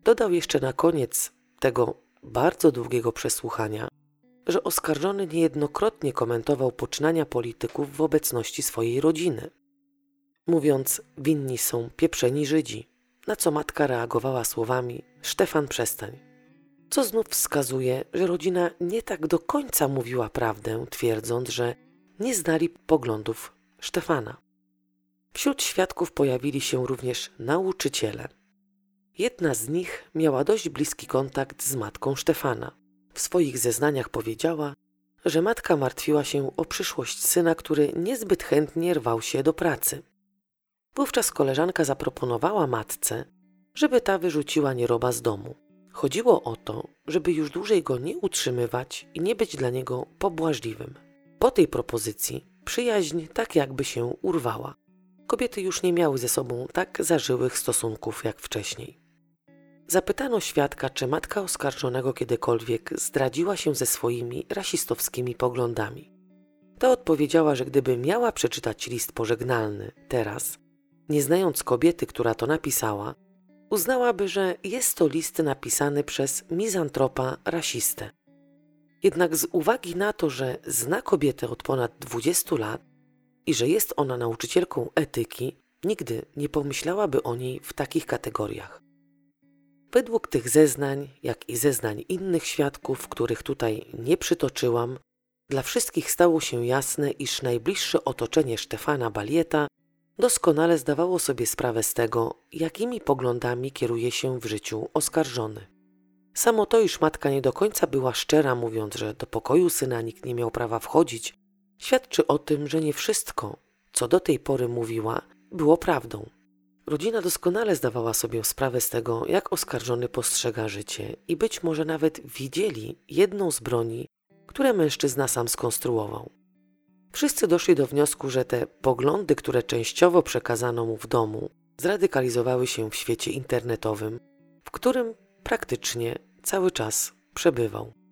Dodał jeszcze na koniec tego bardzo długiego przesłuchania, że oskarżony niejednokrotnie komentował poczynania polityków w obecności swojej rodziny, mówiąc: Winni są pieprzeni Żydzi, na co matka reagowała słowami: Stefan, przestań, co znów wskazuje, że rodzina nie tak do końca mówiła prawdę, twierdząc, że nie znali poglądów Stefana. Wśród świadków pojawili się również nauczyciele. Jedna z nich miała dość bliski kontakt z matką Stefana. W swoich zeznaniach powiedziała, że matka martwiła się o przyszłość syna, który niezbyt chętnie rwał się do pracy. Wówczas koleżanka zaproponowała matce, żeby ta wyrzuciła nieroba z domu. Chodziło o to, żeby już dłużej go nie utrzymywać i nie być dla niego pobłażliwym. Po tej propozycji przyjaźń tak jakby się urwała. Kobiety już nie miały ze sobą tak zażyłych stosunków jak wcześniej. Zapytano świadka, czy matka oskarżonego kiedykolwiek zdradziła się ze swoimi rasistowskimi poglądami. Ta odpowiedziała, że gdyby miała przeczytać list pożegnalny teraz, nie znając kobiety, która to napisała, uznałaby, że jest to list napisany przez mizantropa rasistę. Jednak z uwagi na to, że zna kobietę od ponad 20 lat i że jest ona nauczycielką etyki, nigdy nie pomyślałaby o niej w takich kategoriach. Według tych zeznań, jak i zeznań innych świadków, których tutaj nie przytoczyłam, dla wszystkich stało się jasne, iż najbliższe otoczenie Stefana Balieta doskonale zdawało sobie sprawę z tego, jakimi poglądami kieruje się w życiu oskarżony. Samo to, iż matka nie do końca była szczera, mówiąc, że do pokoju syna nikt nie miał prawa wchodzić, świadczy o tym, że nie wszystko, co do tej pory mówiła, było prawdą. Rodzina doskonale zdawała sobie sprawę z tego, jak oskarżony postrzega życie i być może nawet widzieli jedną z broni, które mężczyzna sam skonstruował. Wszyscy doszli do wniosku, że te poglądy, które częściowo przekazano mu w domu, zradykalizowały się w świecie internetowym, w którym praktycznie cały czas przebywał.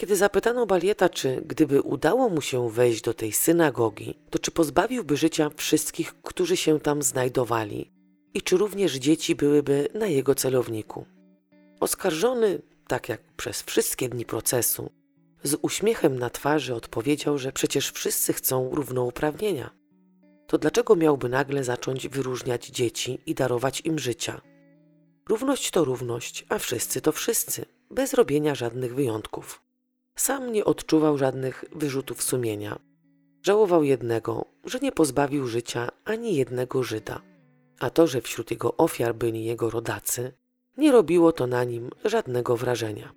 Kiedy zapytano Balieta, czy gdyby udało mu się wejść do tej synagogi, to czy pozbawiłby życia wszystkich, którzy się tam znajdowali i czy również dzieci byłyby na jego celowniku. Oskarżony, tak jak przez wszystkie dni procesu, z uśmiechem na twarzy odpowiedział, że przecież wszyscy chcą równouprawnienia. To dlaczego miałby nagle zacząć wyróżniać dzieci i darować im życia? Równość to równość, a wszyscy to wszyscy, bez robienia żadnych wyjątków. Sam nie odczuwał żadnych wyrzutów sumienia. Żałował jednego, że nie pozbawił życia ani jednego Żyda. A to, że wśród jego ofiar byli jego rodacy, nie robiło to na nim żadnego wrażenia.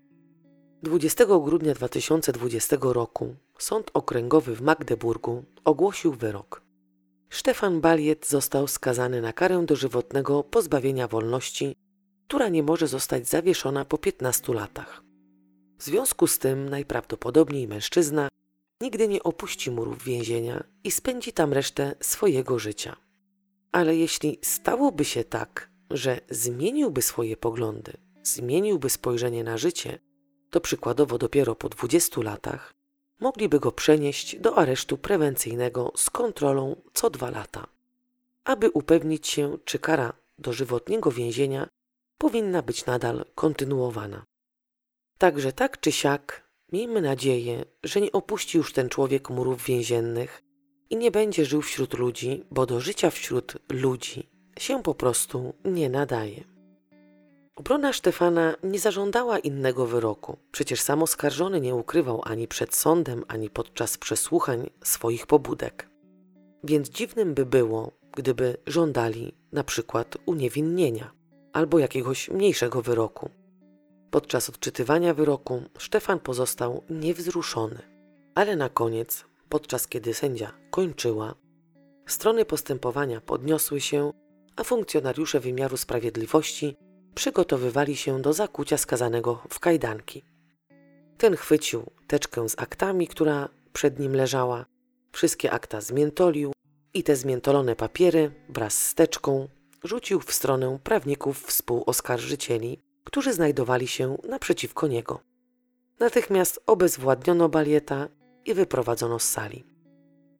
20 grudnia 2020 roku Sąd Okręgowy w Magdeburgu ogłosił wyrok. Stefan Baliet został skazany na karę dożywotnego pozbawienia wolności, która nie może zostać zawieszona po 15 latach. W związku z tym najprawdopodobniej mężczyzna nigdy nie opuści murów więzienia i spędzi tam resztę swojego życia. Ale jeśli stałoby się tak, że zmieniłby swoje poglądy, zmieniłby spojrzenie na życie, to przykładowo dopiero po 20 latach mogliby go przenieść do aresztu prewencyjnego z kontrolą co dwa lata, aby upewnić się, czy kara dożywotniego więzienia powinna być nadal kontynuowana. Także tak czy siak, miejmy nadzieję, że nie opuści już ten człowiek murów więziennych i nie będzie żył wśród ludzi, bo do życia wśród ludzi się po prostu nie nadaje. Obrona Stefana nie zażądała innego wyroku. Przecież sam oskarżony nie ukrywał ani przed sądem, ani podczas przesłuchań swoich pobudek. Więc dziwnym by było, gdyby żądali na przykład uniewinnienia albo jakiegoś mniejszego wyroku. Podczas odczytywania wyroku Stefan pozostał niewzruszony, ale na koniec, podczas kiedy sędzia kończyła, strony postępowania podniosły się, a funkcjonariusze wymiaru sprawiedliwości przygotowywali się do zakucia skazanego w kajdanki. Ten chwycił teczkę z aktami, która przed nim leżała, wszystkie akta zmiętolił i te zmiętolone papiery wraz z teczką rzucił w stronę prawników współoskarżycieli, którzy znajdowali się naprzeciwko niego. Natychmiast obezwładniono Balieta i wyprowadzono z sali.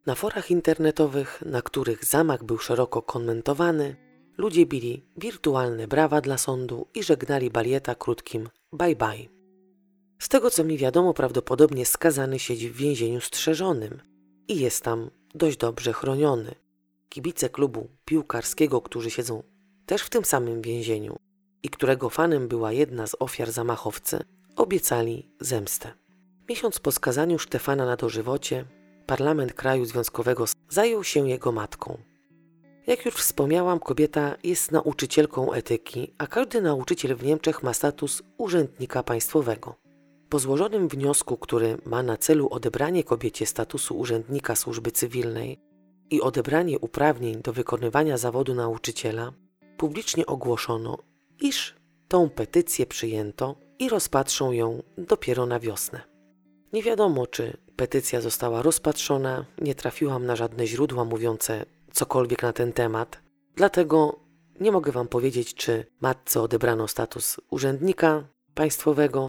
Na forach internetowych, na których zamach był szeroko komentowany, ludzie bili wirtualne brawa dla sądu i żegnali Balieta krótkim bye bye. Z tego co mi wiadomo, prawdopodobnie skazany siedzi w więzieniu strzeżonym i jest tam dość dobrze chroniony. Kibice klubu piłkarskiego, którzy siedzą też w tym samym więzieniu i którego fanem była jedna z ofiar zamachowcy, obiecali zemstę. Miesiąc po skazaniu Stefana na dożywocie, parlament kraju związkowego zajął się jego matką. Jak już wspomniałam, kobieta jest nauczycielką etyki, a każdy nauczyciel w Niemczech ma status urzędnika państwowego. Po złożonym wniosku, który ma na celu odebranie kobiecie statusu urzędnika służby cywilnej i odebranie uprawnień do wykonywania zawodu nauczyciela, publicznie ogłoszono, iż tą petycję przyjęto i rozpatrzą ją dopiero na wiosnę. Nie wiadomo, czy petycja została rozpatrzona, nie trafiłam na żadne źródła mówiące cokolwiek na ten temat, dlatego nie mogę Wam powiedzieć, czy matce odebrano status urzędnika państwowego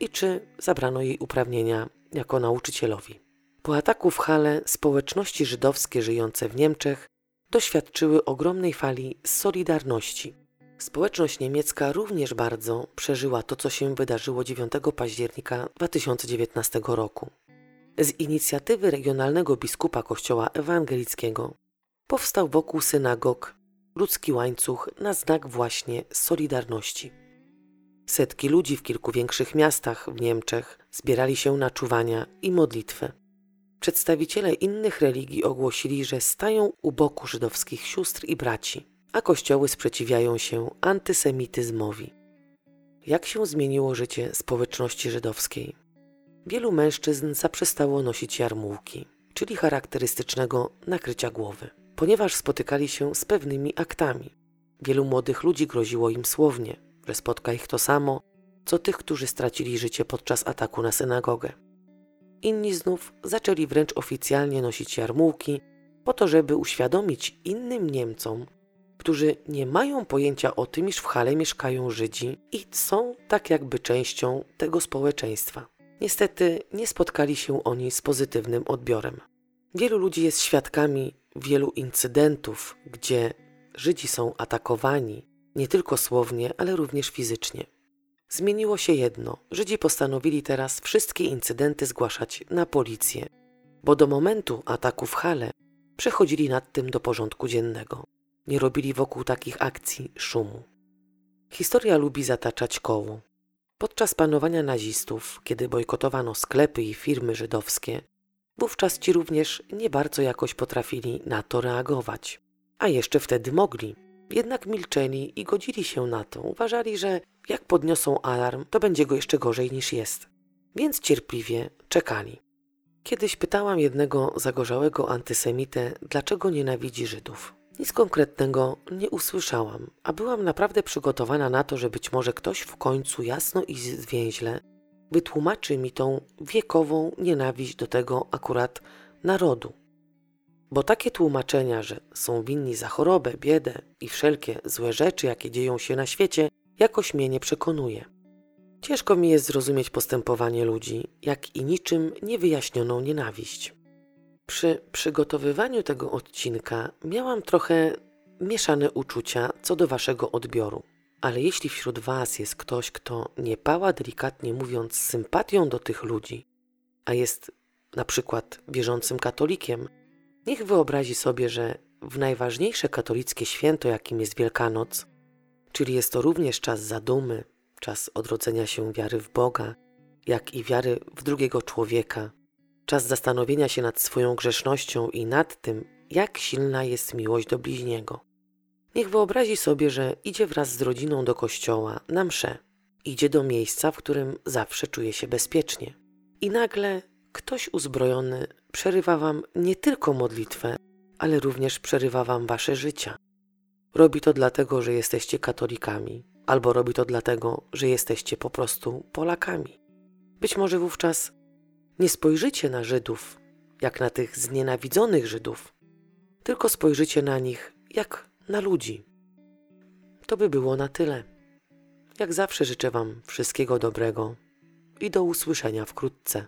i czy zabrano jej uprawnienia jako nauczycielowi. Po ataku w Hale społeczności żydowskie żyjące w Niemczech doświadczyły ogromnej fali solidarności. Społeczność niemiecka również bardzo przeżyła to, co się wydarzyło 9 października 2019 roku. Z inicjatywy regionalnego biskupa Kościoła Ewangelickiego powstał wokół synagog ludzki łańcuch na znak właśnie solidarności. Setki ludzi w kilku większych miastach w Niemczech zbierali się na czuwania i modlitwę. Przedstawiciele innych religii ogłosili, że stają u boku żydowskich sióstr i braci, a kościoły sprzeciwiają się antysemityzmowi. Jak się zmieniło życie społeczności żydowskiej? Wielu mężczyzn zaprzestało nosić jarmułki, czyli charakterystycznego nakrycia głowy, ponieważ spotykali się z pewnymi aktami. Wielu młodych ludzi groziło im słownie, że spotka ich to samo, co tych, którzy stracili życie podczas ataku na synagogę. Inni znów zaczęli wręcz oficjalnie nosić jarmułki, po to, żeby uświadomić innym Niemcom, którzy nie mają pojęcia o tym, iż w Hale mieszkają Żydzi i są tak jakby częścią tego społeczeństwa. Niestety nie spotkali się oni z pozytywnym odbiorem. Wielu ludzi jest świadkami wielu incydentów, gdzie Żydzi są atakowani nie tylko słownie, ale również fizycznie. Zmieniło się jedno: Żydzi postanowili teraz wszystkie incydenty zgłaszać na policję, bo do momentu ataku w Hale przechodzili nad tym do porządku dziennego. Nie robili wokół takich akcji szumu. Historia lubi zataczać koło. Podczas panowania nazistów, kiedy bojkotowano sklepy i firmy żydowskie, wówczas ci również nie bardzo jakoś potrafili na to reagować. A jeszcze wtedy mogli. Jednak milczeli i godzili się na to. Uważali, że jak podniosą alarm, to będzie go jeszcze gorzej niż jest. Więc cierpliwie czekali. Kiedyś pytałam jednego zagorzałego antysemitę, dlaczego nienawidzi Żydów. Nic konkretnego nie usłyszałam, a byłam naprawdę przygotowana na to, że być może ktoś w końcu jasno i zwięźle wytłumaczy mi tą wiekową nienawiść do tego akurat narodu. Bo takie tłumaczenia, że są winni za chorobę, biedę i wszelkie złe rzeczy, jakie dzieją się na świecie, jakoś mnie nie przekonuje. Ciężko mi jest zrozumieć postępowanie ludzi, jak i niczym niewyjaśnioną nienawiść. Przy przygotowywaniu tego odcinka miałam trochę mieszane uczucia co do waszego odbioru. Ale jeśli wśród was jest ktoś, kto nie pała delikatnie mówiąc sympatią do tych ludzi, a jest na przykład wierzącym katolikiem, niech wyobrazi sobie, że w najważniejsze katolickie święto, jakim jest Wielkanoc, czyli jest to również czas zadumy, czas odrodzenia się wiary w Boga, jak i wiary w drugiego człowieka, czas zastanowienia się nad swoją grzesznością i nad tym, jak silna jest miłość do bliźniego. Niech wyobrazi sobie, że idzie wraz z rodziną do kościoła na mszę, idzie do miejsca, w którym zawsze czuje się bezpiecznie. I nagle ktoś uzbrojony przerywa wam nie tylko modlitwę, ale również przerywa wam wasze życia. Robi to dlatego, że jesteście katolikami, albo robi to dlatego, że jesteście po prostu Polakami. Być może wówczas nie spojrzycie na Żydów jak na tych znienawidzonych Żydów, tylko spojrzycie na nich jak na ludzi. To by było na tyle. Jak zawsze życzę Wam wszystkiego dobrego i do usłyszenia wkrótce.